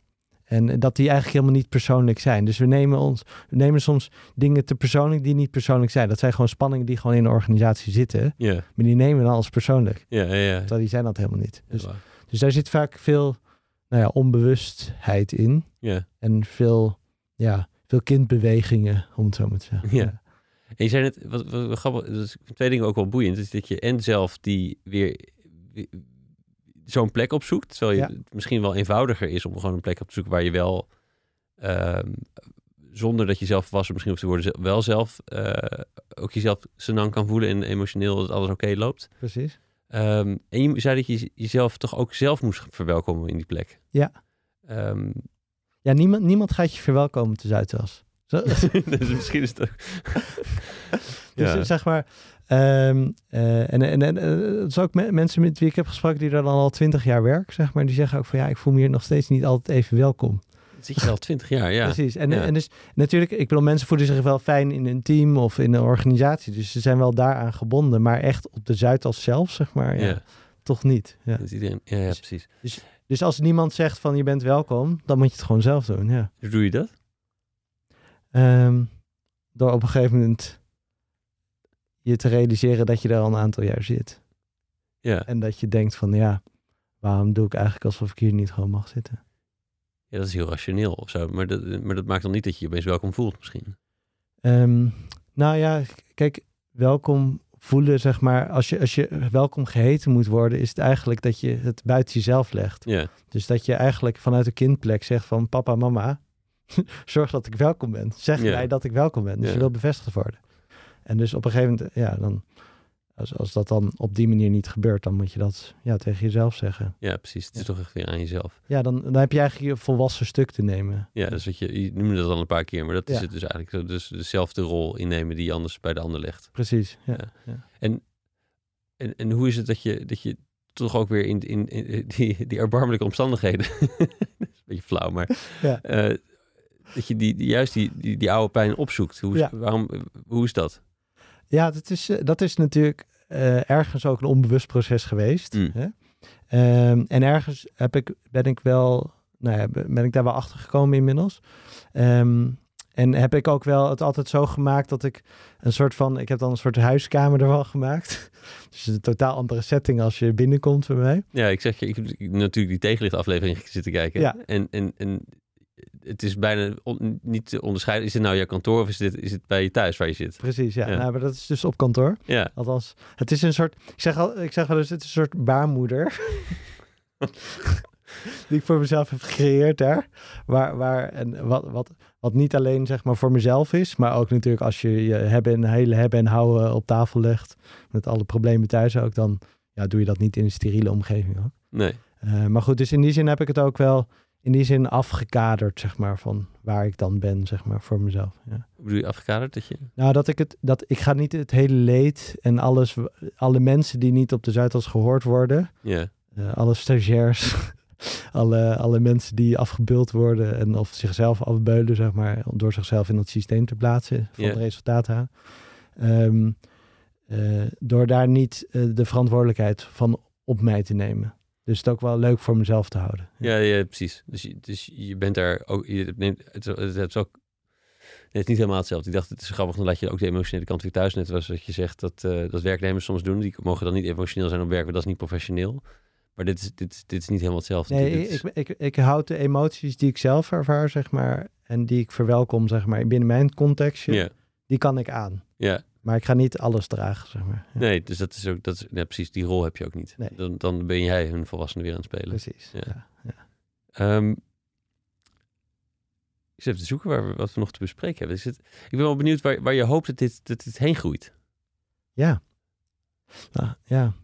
En dat die eigenlijk helemaal niet persoonlijk zijn. Dus we nemen, ons, we nemen soms dingen te persoonlijk die niet persoonlijk zijn. Dat zijn gewoon spanningen die gewoon in de organisatie zitten. Maar die nemen we dan als persoonlijk. Ja. Terwijl die zijn dat helemaal niet. Dus, dus daar zit vaak veel nou ja, onbewustheid in. En veel, ja, veel kindbewegingen, om het zo maar te zeggen. Ja. En je zei net, wat, wat, wat grappig, ik vind twee dingen ook wel boeiend. Is dat je en zelf die weer zo'n plek opzoekt. Terwijl je, Ja. het misschien wel eenvoudiger is om gewoon een plek op te zoeken waar je wel, ehm, zonder dat je zelf volwassen misschien hoeft te worden, wel zelf eh, ook jezelf senang kan voelen en emotioneel dat alles oké loopt. Precies. Ehm, en je zei dat je jezelf toch ook zelf moest verwelkomen in die plek. Ja. Ehm, Ja, niemand, niemand gaat je verwelkomen te Zuidas. Zo, *laughs* dus misschien is het ook... *laughs* Dus Ja. zeg maar, ehm, eh, en, en, en eh, het is ook me- mensen met wie ik heb gesproken die daar dan al twintig jaar werken, zeg maar, die zeggen ook van ja, ik voel me hier nog steeds niet altijd even welkom. zit je al twintig jaar, ja. Precies. En, Ja. en dus natuurlijk, ik bedoel, mensen voelen zich wel fijn in een team of in een organisatie. Dus ze zijn wel daaraan gebonden. Maar echt op de Zuidas zelf, zeg maar, ja, Ja, toch niet. Ja. iedereen, ja, ja, Dus- precies. Dus als niemand zegt van je bent welkom, dan moet je het gewoon zelf doen. Ja. Hoe doe je dat? Ehm, door op een gegeven moment je te realiseren dat je er al een aantal jaar zit. Ja. En dat je denkt van ja, waarom doe ik eigenlijk alsof ik hier niet gewoon mag zitten? ja, dat is heel rationeel of zo. Maar dat, maar dat maakt dan niet dat je je opeens welkom voelt misschien. Ehm, nou ja, kijk, welkom voelen, zeg maar, als je, als je welkom geheten moet worden, is het eigenlijk dat je het buiten jezelf legt. Ja, Dus dat je eigenlijk vanuit de kindplek zegt van papa, mama, *laughs* zorg dat ik welkom ben. Zeg Ja. mij dat ik welkom ben. Dus je wil bevestigd worden. En dus op een gegeven moment, ja, dan, als, als dat dan op die manier niet gebeurt, dan moet je dat ja, tegen jezelf zeggen. ja precies. Het is Ja. toch echt weer aan jezelf. Ja, dan, dan heb je eigenlijk je volwassen stuk te nemen. Ja, dus wat je, je noemde dat al een paar keer, maar dat is het dus eigenlijk. Dus dezelfde rol innemen die je anders bij de ander legt. Precies. Ja. Ja. Ja. En, en hoe is het dat je, dat je toch ook weer in, in, in die, die erbarmelijke omstandigheden, *laughs* dat is een beetje flauw, maar Ja. Dat je die, juist die, die, die oude pijn opzoekt. Hoe Ja. waarom, hoe is dat? Ja, dat is, eh, dat is natuurlijk eh, ergens ook een onbewust proces geweest. Mm. Hè? Ehm, en ergens heb ik, ben ik wel, nou ja, ben ik daar wel achter gekomen inmiddels. Ehm, en heb ik ook wel het altijd zo gemaakt dat ik een soort van, ik heb dan een soort huiskamer ervan gemaakt. *laughs* Dus een totaal andere setting als je binnenkomt bij mij. Ja, ik zeg je, ik heb natuurlijk die tegenlichtaflevering *laughs* zitten kijken. Ja. En, en, en het is bijna on- niet te onderscheiden. Is dit nou jouw kantoor of is dit, is het bij je thuis waar je zit? Precies, ja. Ja. Nou, maar dat is dus op kantoor. Ja, Althans, het is een soort, ik zeg, al, ik zeg wel eens, het is een soort baarmoeder. *laughs* die ik voor mezelf heb gecreëerd daar. Waar, waar, en wat, wat, wat niet alleen zeg maar voor mezelf is, maar ook natuurlijk als je je hebben en hele hebben en houden op tafel legt, met alle problemen thuis ook, dan ja, doe je dat niet in een steriele omgeving nee. Eh, maar goed, dus in die zin heb ik het ook wel in die zin afgekaderd, zeg maar, van waar ik dan ben, zeg maar, voor mezelf. Ja. Hoe bedoel je afgekaderd? Dat je... Nou, dat ik het, dat ik ga niet het hele leed en alles, alle mensen die niet op de Zuidas gehoord worden, Ja, eh, alle stagiairs, *laughs* alle, alle mensen die afgebeuld worden en of zichzelf afbeulen, zeg maar, door zichzelf in het systeem te plaatsen van Ja. de resultaten aan. Ehm, eh, door daar niet eh, de verantwoordelijkheid van op mij te nemen. Dus het ook wel leuk voor mezelf te houden. ja, ja precies. Dus je, dus je bent daar ook... Je neemt, het, het, het is ook... Nee, het is niet helemaal hetzelfde. Ik dacht, het is grappig, dan laat je ook de emotionele kant weer thuis. Net was wat je zegt, dat, eh, dat werknemers soms doen. Die mogen dan niet emotioneel zijn op werk, want dat is niet professioneel. Maar dit is, dit, dit is niet helemaal hetzelfde. Nee, Dit is- ik, ik, ik houd de emoties die ik zelf ervaar, zeg maar, en die ik verwelkom, zeg maar, binnen mijn contextje, ja, die kan ik aan. ja, Maar ik ga niet alles dragen, zeg maar. Ja, nee, dus dat is ook, dat is, ja, precies, die rol heb je ook niet. Nee. Dan, dan ben jij hun volwassene weer aan het spelen. Precies. Ja. Ja. Ehm, ik zit even te zoeken waar we, wat we nog te bespreken hebben. Is het, ik ben wel benieuwd waar, waar je hoopt dat dit, dat dit heen groeit. Ja. Nou, ja.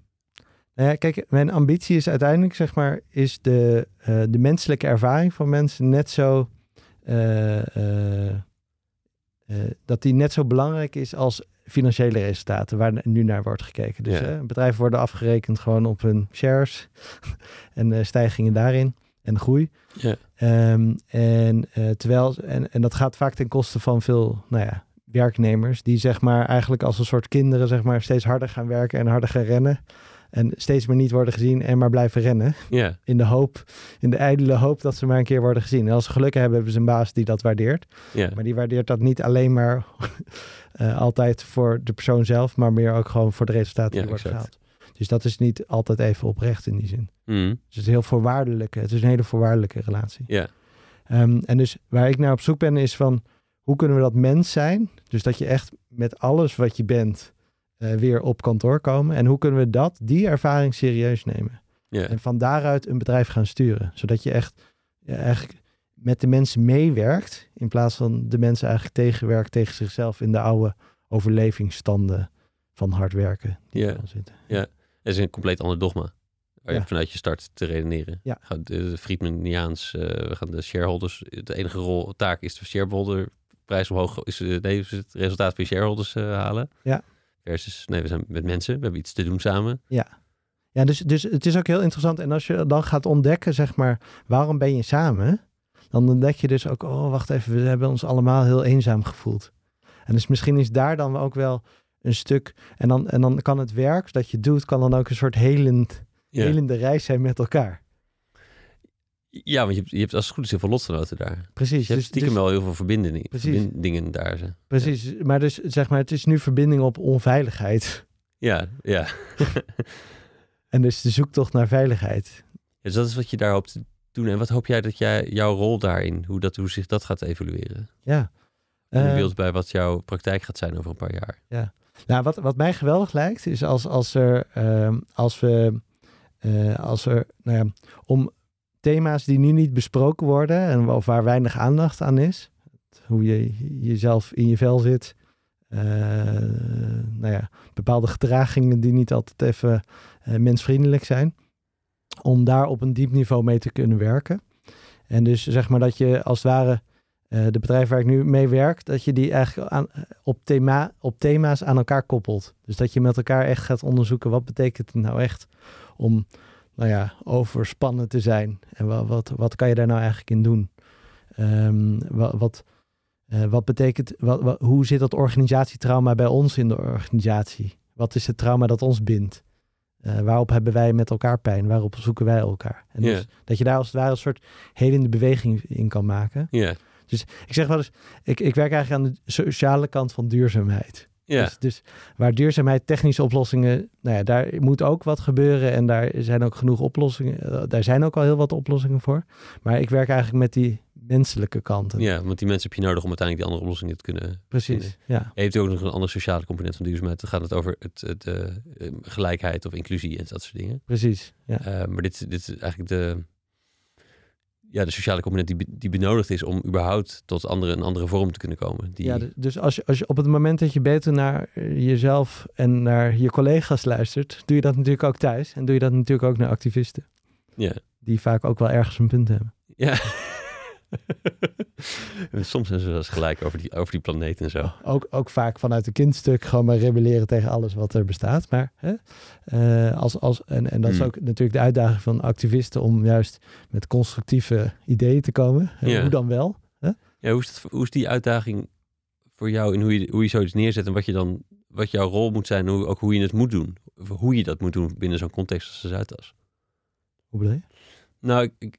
Nou ja, kijk, mijn ambitie is uiteindelijk, zeg maar, is de, eh, de menselijke ervaring van mensen net zo, eh, eh, dat die net zo belangrijk is als financiële resultaten, waar nu naar wordt gekeken. Dus Ja. eh, bedrijven worden afgerekend gewoon op hun shares *laughs* en eh, stijgingen daarin en groei. Ja, Ehm, en, eh, terwijl, en, en dat gaat vaak ten koste van veel nou ja, werknemers, die zeg maar eigenlijk als een soort kinderen zeg maar, steeds harder gaan werken en harder gaan rennen. En steeds meer niet worden gezien en maar blijven rennen. In de hoop, in de ijdele hoop dat ze maar een keer worden gezien. En als ze geluk hebben, hebben ze een baas die dat waardeert. ja, Maar die waardeert dat niet alleen maar *laughs* eh, altijd voor de persoon zelf, maar meer ook gewoon voor de resultaten die worden exact. gehaald. Dus dat is niet altijd even oprecht in die zin. Mm, Dus het is heel voorwaardelijke. Het is een hele voorwaardelijke relatie. ja, Ehm, en dus waar ik naar op zoek ben is van hoe kunnen we dat mens zijn? Dus dat je echt met alles wat je bent weer op kantoor komen. En hoe kunnen we dat, die ervaring serieus nemen? En van daaruit een bedrijf gaan sturen. Zodat je echt ja, eigenlijk met de mensen meewerkt. In plaats van de mensen eigenlijk tegenwerkt tegen zichzelf in de oude overlevingsstanden van hard werken. Die zitten. Ja. Het is een compleet ander dogma. Waar je vanuit je start te redeneren. Ja. De, de Friedmaniaans, eh, we gaan de shareholders, de enige rol, taak is de shareholder prijs omhoog, is, eh, nee, is het resultaat van je shareholders eh, halen. Ja. Versus, nee, we zijn met mensen, we hebben iets te doen samen. Ja, dus, dus het is ook heel interessant. En als je dan gaat ontdekken, zeg maar, waarom ben je samen? dan ontdek je dus ook, oh wacht even, we hebben ons allemaal heel eenzaam gevoeld. En dus misschien is daar dan ook wel een stuk, en dan, en dan kan het werk dat je doet, kan dan ook een soort helend, Ja. helende reis zijn met elkaar. Ja, want je hebt, je hebt als het goed is heel veel lotgenoten daar. Precies. Dus je hebt dus, stiekem dus- wel heel veel verbindingen, verbindingen daar. Ze. precies. Maar dus zeg maar, het is nu verbinding op onveiligheid. Ja, ja. *laughs* En dus de zoektocht naar veiligheid. Dus dat is wat je daar hoopt te doen. En wat hoop jij dat jij, jouw rol daarin, hoe, dat, hoe zich dat gaat evalueren? Ja. In Eh, beeld bij wat jouw praktijk gaat zijn over een paar jaar. Nou, wat, wat mij geweldig lijkt, is als, als er, ehm, als we, eh, als er, nou ja, om thema's die nu niet besproken worden en waar weinig aandacht aan is, hoe je jezelf in je vel zit, eh, nou ja, bepaalde gedragingen die niet altijd even eh, mensvriendelijk zijn, om daar op een diep niveau mee te kunnen werken. En dus zeg maar dat je als het ware eh, de bedrijf waar ik nu mee werk, dat je die eigenlijk aan, op, thema, op thema's aan elkaar koppelt. Dus dat je met elkaar echt gaat onderzoeken wat betekent het nou echt om, nou ja, overspannen te zijn. En wat, wat, wat kan je daar nou eigenlijk in doen? Ehm, wat, wat, eh, wat betekent, wat, wat- hoe zit dat organisatietrauma bij ons in de organisatie? Wat is het trauma dat ons bindt? Eh, waarop hebben wij met elkaar pijn? Waarop zoeken wij elkaar? En dus dat je daar als het ware een soort helende beweging in kan maken. Ja, Ik zeg wel eens, ik, ik werk eigenlijk aan de sociale kant van duurzaamheid. Ja. Dus, dus waar duurzaamheid, technische oplossingen, nou ja, daar moet ook wat gebeuren en daar zijn ook genoeg oplossingen. eh, Daar zijn ook al heel wat oplossingen voor. Maar ik werk eigenlijk met die menselijke kanten. ja, want die mensen heb je nodig om uiteindelijk die andere oplossingen te kunnen Precies. Ja, Je hebt ook nog een andere sociale component van duurzaamheid. Dan gaat het over het, het, eh, eh, gelijkheid of inclusie en dat soort dingen. precies. Ja. Maar dit, dit is eigenlijk de, ja, de sociale component die, die benodigd is om überhaupt tot andere, een andere vorm te kunnen komen. Die, Ja, dus als je, als je op het moment dat je beter naar eh, jezelf en naar je collega's luistert, doe je dat natuurlijk ook thuis. En doe je dat natuurlijk ook naar activisten. ja. Die vaak ook wel ergens een punt hebben. ja. *laughs* En Soms zijn ze wel eens gelijk over die, over die planeet en zo. Ook, ook vaak vanuit een kindstuk gewoon maar rebelleren tegen alles wat er bestaat. Maar hè, eh, als, als, en, en dat is Hmm. ook natuurlijk de uitdaging van activisten om juist met constructieve ideeën te komen. Ja. Hoe dan wel? Ja, hoe, is het, hoe is die uitdaging voor jou in hoe je, hoe je zoiets neerzet en wat, je dan, wat jouw rol moet zijn, hoe, ook hoe je het moet doen? Of hoe je dat moet doen binnen zo'n context als de Zuidas? Hoe bedoel je? Nou, ik,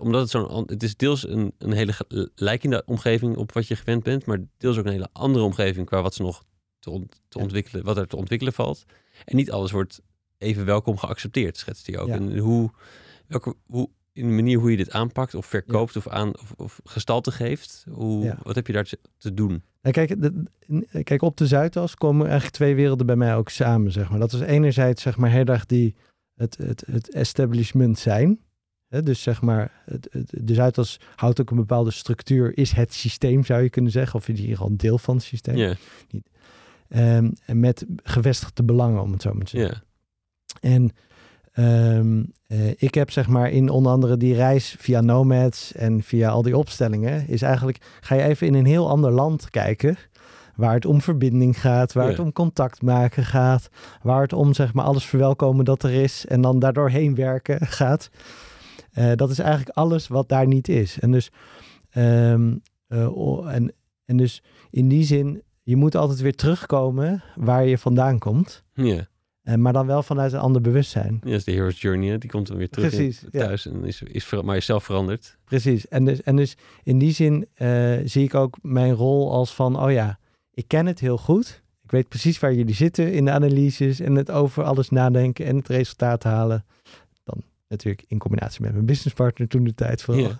omdat het zo'n, het is deels een, een hele lijkende omgeving op wat je gewend bent, maar deels ook een hele andere omgeving qua wat ze nog te, ont- te Ja. ontwikkelen, wat er te ontwikkelen valt. En niet alles wordt even welkom geaccepteerd, schetst hij ook. Ja. En hoe, welke, hoe, in de manier hoe je dit aanpakt of verkoopt of, aan, of, of gestalte geeft, hoe, Ja. wat heb je daar te, te doen? Nou, kijk, de- kijk, op de Zuidas komen eigenlijk twee werelden bij mij ook samen, zeg maar. Dat is enerzijds, zeg maar, heel erg die, het, het, het establishment zijn. Dus zeg maar, de Zuidas houdt ook een bepaalde structuur, is het systeem, zou je kunnen zeggen. Of in ieder geval een deel van het systeem. Ja, Ehm, en met gevestigde belangen, om het zo maar te zeggen. En ehm, eh, ik heb zeg maar in onder andere die reis via Nomads en via al die opstellingen, is eigenlijk, ga je even in een heel ander land kijken. Waar het om verbinding gaat, waar Ja. het om contact maken gaat, waar het om zeg maar alles verwelkomen dat er is en dan daardoor heen werken gaat. Eh, dat is eigenlijk alles wat daar niet is. En dus, ehm, eh, en, en dus in die zin, je moet altijd weer terugkomen waar je vandaan komt. ja. Eh, maar dan wel vanuit een ander bewustzijn. Ja, is de hero's journey. hè. Die komt dan weer terug in- Precies, ja. thuis en is, is ver- maar is zelf veranderd. Precies. En dus, en dus in die zin zie ik ook mijn rol als van, oh ja, ik ken het heel goed. Ik weet precies waar jullie zitten in de analyses en het over alles nadenken en het resultaat halen. Natuurlijk in combinatie met mijn businesspartner toen de tijd voor. Ja.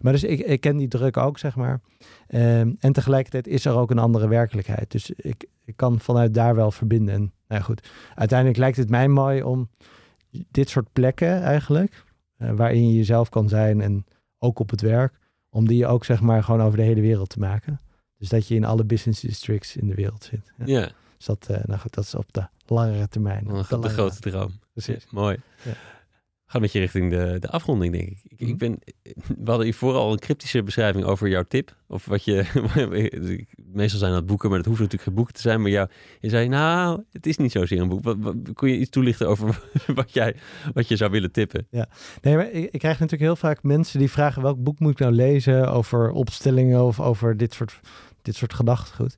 Maar dus ik, ik ken die druk ook, zeg maar. Ehm, en tegelijkertijd is er ook een andere werkelijkheid. Dus ik, ik kan vanuit daar wel verbinden. En nou ja, goed, uiteindelijk lijkt het mij mooi om dit soort plekken eigenlijk, eh, waarin je jezelf kan zijn en ook op het werk, om die ook zeg maar gewoon over de hele wereld te maken. Dus dat je in alle business districts in de wereld zit. Ja. Dus dat, eh, nou goed, dat is op de langere termijn. gaat de lange- grote droom. Precies. Ja, mooi. Ja. Gaat met je richting de, de afronding, denk ik. ik, ik Mhm. ben, we hadden hier vooral een cryptische beschrijving over jouw tip. Of wat je, *laughs* meestal zijn dat boeken, maar dat hoeft natuurlijk geen boeken te zijn. Maar jou, je zei, nou, het is niet zozeer een boek. Wat, wat- kun je iets toelichten over *laughs* wat, jij, wat je zou willen tippen? Nee, maar ik, ik krijg natuurlijk heel vaak mensen die vragen welk boek moet ik nou lezen over opstellingen of over dit soort, dit soort gedachtegoed.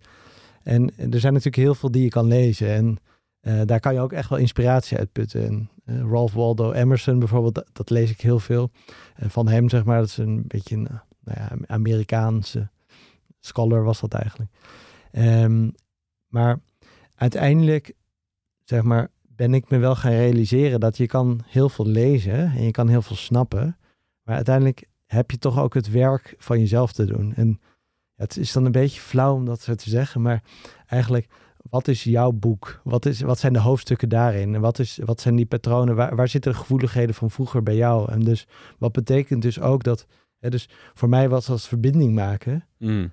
En er zijn natuurlijk heel veel die je kan lezen en eh, daar kan je ook echt wel inspiratie uit putten. En, Ralph Waldo Emerson bijvoorbeeld, dat, lees ik heel veel. En van hem zeg maar, dat is een beetje een eh, nou ja, Amerikaanse scholar was dat eigenlijk. Ehm, maar uiteindelijk, zeg maar, ben ik me wel gaan realiseren dat je kan heel veel lezen en je kan heel veel snappen. Maar uiteindelijk heb je toch ook het werk van jezelf te doen. En het is dan een beetje flauw om dat zo te zeggen, maar eigenlijk, wat is jouw boek? Wat, is, wat zijn de hoofdstukken daarin? En wat, is, wat zijn die patronen? Waar, waar zitten de gevoeligheden van vroeger bij jou? En dus wat betekent dus ook dat, hè, dus voor mij was dat verbinding maken. Mm,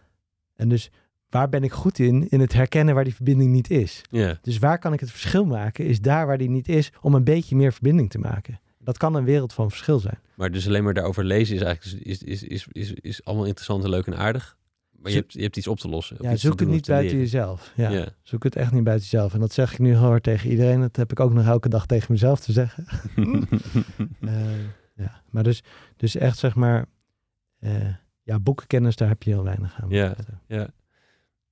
En dus waar ben ik goed in? In het herkennen waar die verbinding niet is. Ja, Dus waar kan ik het verschil maken? Is daar waar die niet is, om een beetje meer verbinding te maken. Dat kan een wereld van verschil zijn. maar dus alleen maar daarover lezen is eigenlijk is, is, is, is, is allemaal interessant en leuk en aardig. Maar je hebt, je hebt iets op te lossen. Ja, zoek het niet te buiten leren. jezelf. Ja, Ja. Zoek het echt niet buiten jezelf. En dat zeg ik nu heel hard tegen iedereen. Dat heb ik ook nog elke dag tegen mezelf te zeggen. *laughs* Eh, ja. Maar dus, dus echt zeg maar, eh, ja, boekenkennis, daar heb je heel weinig aan. Ja. ja.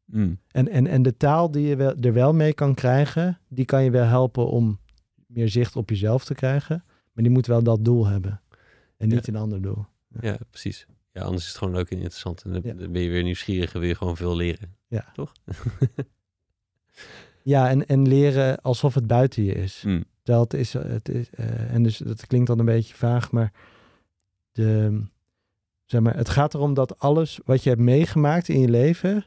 Mm, En, en, en de taal die je wel, er wel mee kan krijgen, die kan je wel helpen om meer zicht op jezelf te krijgen. Maar die moet wel dat doel hebben. En niet een ander doel. ja, precies. Ja, anders is het gewoon leuk en interessant. En dan, Ja. ben je weer nieuwsgierig en wil je gewoon veel leren. Ja. Toch? Ja, en, en leren alsof het buiten je is. Mm, Terwijl het is, het is eh, en dus dat klinkt dan een beetje vaag, maar, de, zeg maar het gaat erom dat alles wat je hebt meegemaakt in je leven,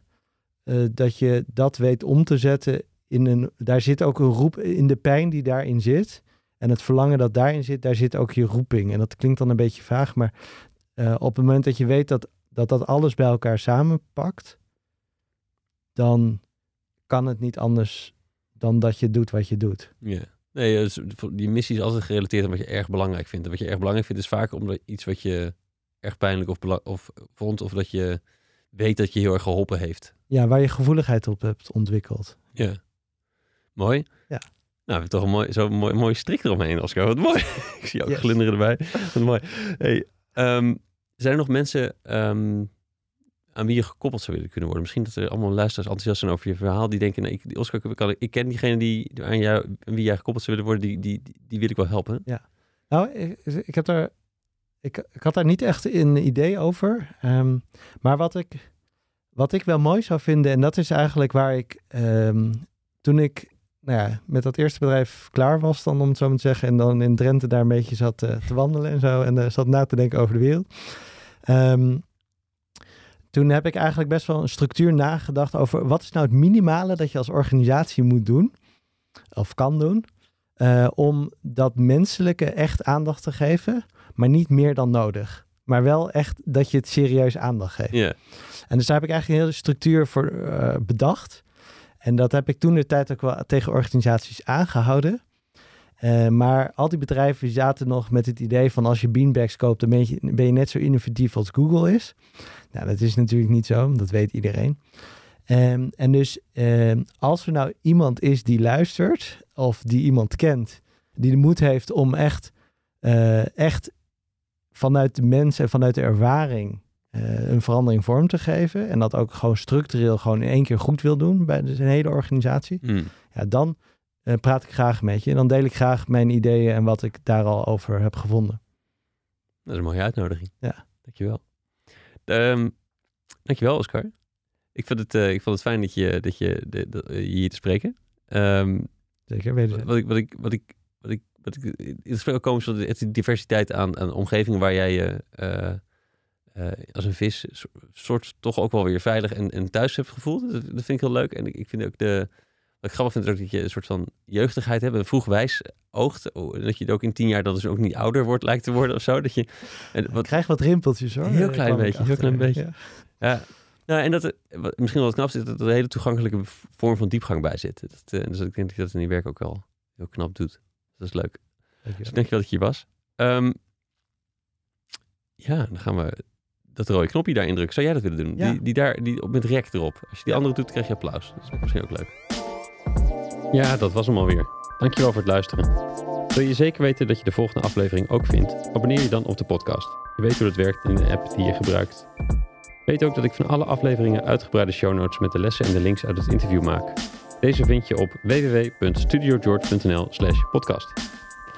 eh, dat je dat weet om te zetten in een, daar zit ook een roep in de pijn die daarin zit. En het verlangen dat daarin zit, daar zit ook je roeping. En dat klinkt dan een beetje vaag, maar eh, op het moment dat je weet dat, dat dat alles bij elkaar samenpakt, dan kan het niet anders dan dat je doet wat je doet. ja. Nee, dus die missie is altijd gerelateerd aan wat je erg belangrijk vindt. En wat je erg belangrijk vindt is vaak omdat iets wat je erg pijnlijk of, of vond. Of dat je weet dat je heel erg geholpen heeft. Ja, waar je gevoeligheid op hebt ontwikkeld. Ja. Mooi. Ja. Nou, we hebben toch een mooi, zo'n mooi, mooie strik eromheen, Oscar. Wat mooi. *laughs* Ik zie ook Yes. glunderen erbij. Wat mooi. Hey, ehm, zijn er nog mensen ehm, aan wie je gekoppeld zou willen kunnen worden? Misschien dat er allemaal luisteraars enthousiast zijn over je verhaal. Die denken, nou, ik, Oscar, ik, ik ken diegene die, aan, jou, aan wie jij gekoppeld zou willen worden. Die, die, die, wil ik wel helpen. Nou, ik, heb daar. Ik, ik had daar niet echt een idee over. Ehm, maar wat ik, wat ik wel mooi zou vinden, en dat is eigenlijk waar ik. toen ik nou ja, met dat eerste bedrijf klaar was, dan om het zo maar te zeggen. En dan in Drenthe daar een beetje zat eh, te wandelen en zo. En eh, zat na te denken over de wereld. Ehm, toen heb ik eigenlijk best wel een structuur nagedacht over wat is nou het minimale dat je als organisatie moet doen. Of kan doen. eh, om dat menselijke echt aandacht te geven, maar niet meer dan nodig. Maar wel echt dat je het serieus aandacht geeft. Ja. En dus daar heb ik eigenlijk een hele structuur voor bedacht. En dat heb ik toen de tijd ook wel tegen organisaties aangehouden. Eh, maar al die bedrijven zaten nog met het idee van als je beanbags koopt, dan ben je, net zo innovatief als Google is. Nou, dat is natuurlijk niet zo, dat weet iedereen. Ehm, en dus ehm, als er nou iemand is die luistert, of die iemand kent, die de moed heeft om echt, eh, echt vanuit de mens en vanuit de ervaring eh, een verandering vorm te geven. En dat ook gewoon structureel gewoon in één keer goed wil doen bij de, zijn hele organisatie. Mm. Ja, dan eh, praat ik graag met je. En dan deel ik graag mijn ideeën en wat ik daar al over heb gevonden. Dat is een mooie uitnodiging. Ja. Dankjewel. Um, dankjewel, Oscar. Ik vond het, uh, ik vond het fijn dat je, dat je de, de, hier te spreken. Um, Zeker, weet je. Wat ik, wat ik, wat ik, wat ik, wat ik het komen is dat het diversiteit aan, aan omgevingen waar jij je uh, uh, als een vis soort toch ook wel weer veilig en, en thuis hebt gevoeld. Dat, dat vind ik heel leuk. En ik, ik vind ook de, wat ik grappig vind, is ook dat je een soort van jeugdigheid hebt, een vroeg wijs oogt. Dat je het ook in tien jaar dat dus ook niet ouder wordt, lijkt te worden of zo. Dat je, en wat, ik krijg wat rimpeltjes hoor. Heel klein beetje, heel klein beetje. Ja. ja. Nou, en dat wat, misschien wel het knapste is dat er een hele toegankelijke vorm van diepgang bij zit. Dat, uh, dus ik denk dat je dat in je werk ook wel heel knap doet. Dat is leuk. Dank dus dankjewel dat je hier was. Ehm, ja, dan gaan we dat rode knopje daar indrukken. Zou jij dat willen doen? Ja. Die, die daar, die op met rek erop. Als je die andere doet, krijg je applaus. Dat is misschien ook leuk. Ja, dat was hem alweer. Dankjewel voor het luisteren. Wil je zeker weten dat je de volgende aflevering ook vindt? Abonneer je dan op de podcast. Je weet hoe dat werkt in de app die je gebruikt. Weet ook dat ik van alle afleveringen uitgebreide show notes met de lessen en de links uit het interview maak. Deze vind je op www.studiogeorge.nl slash podcast.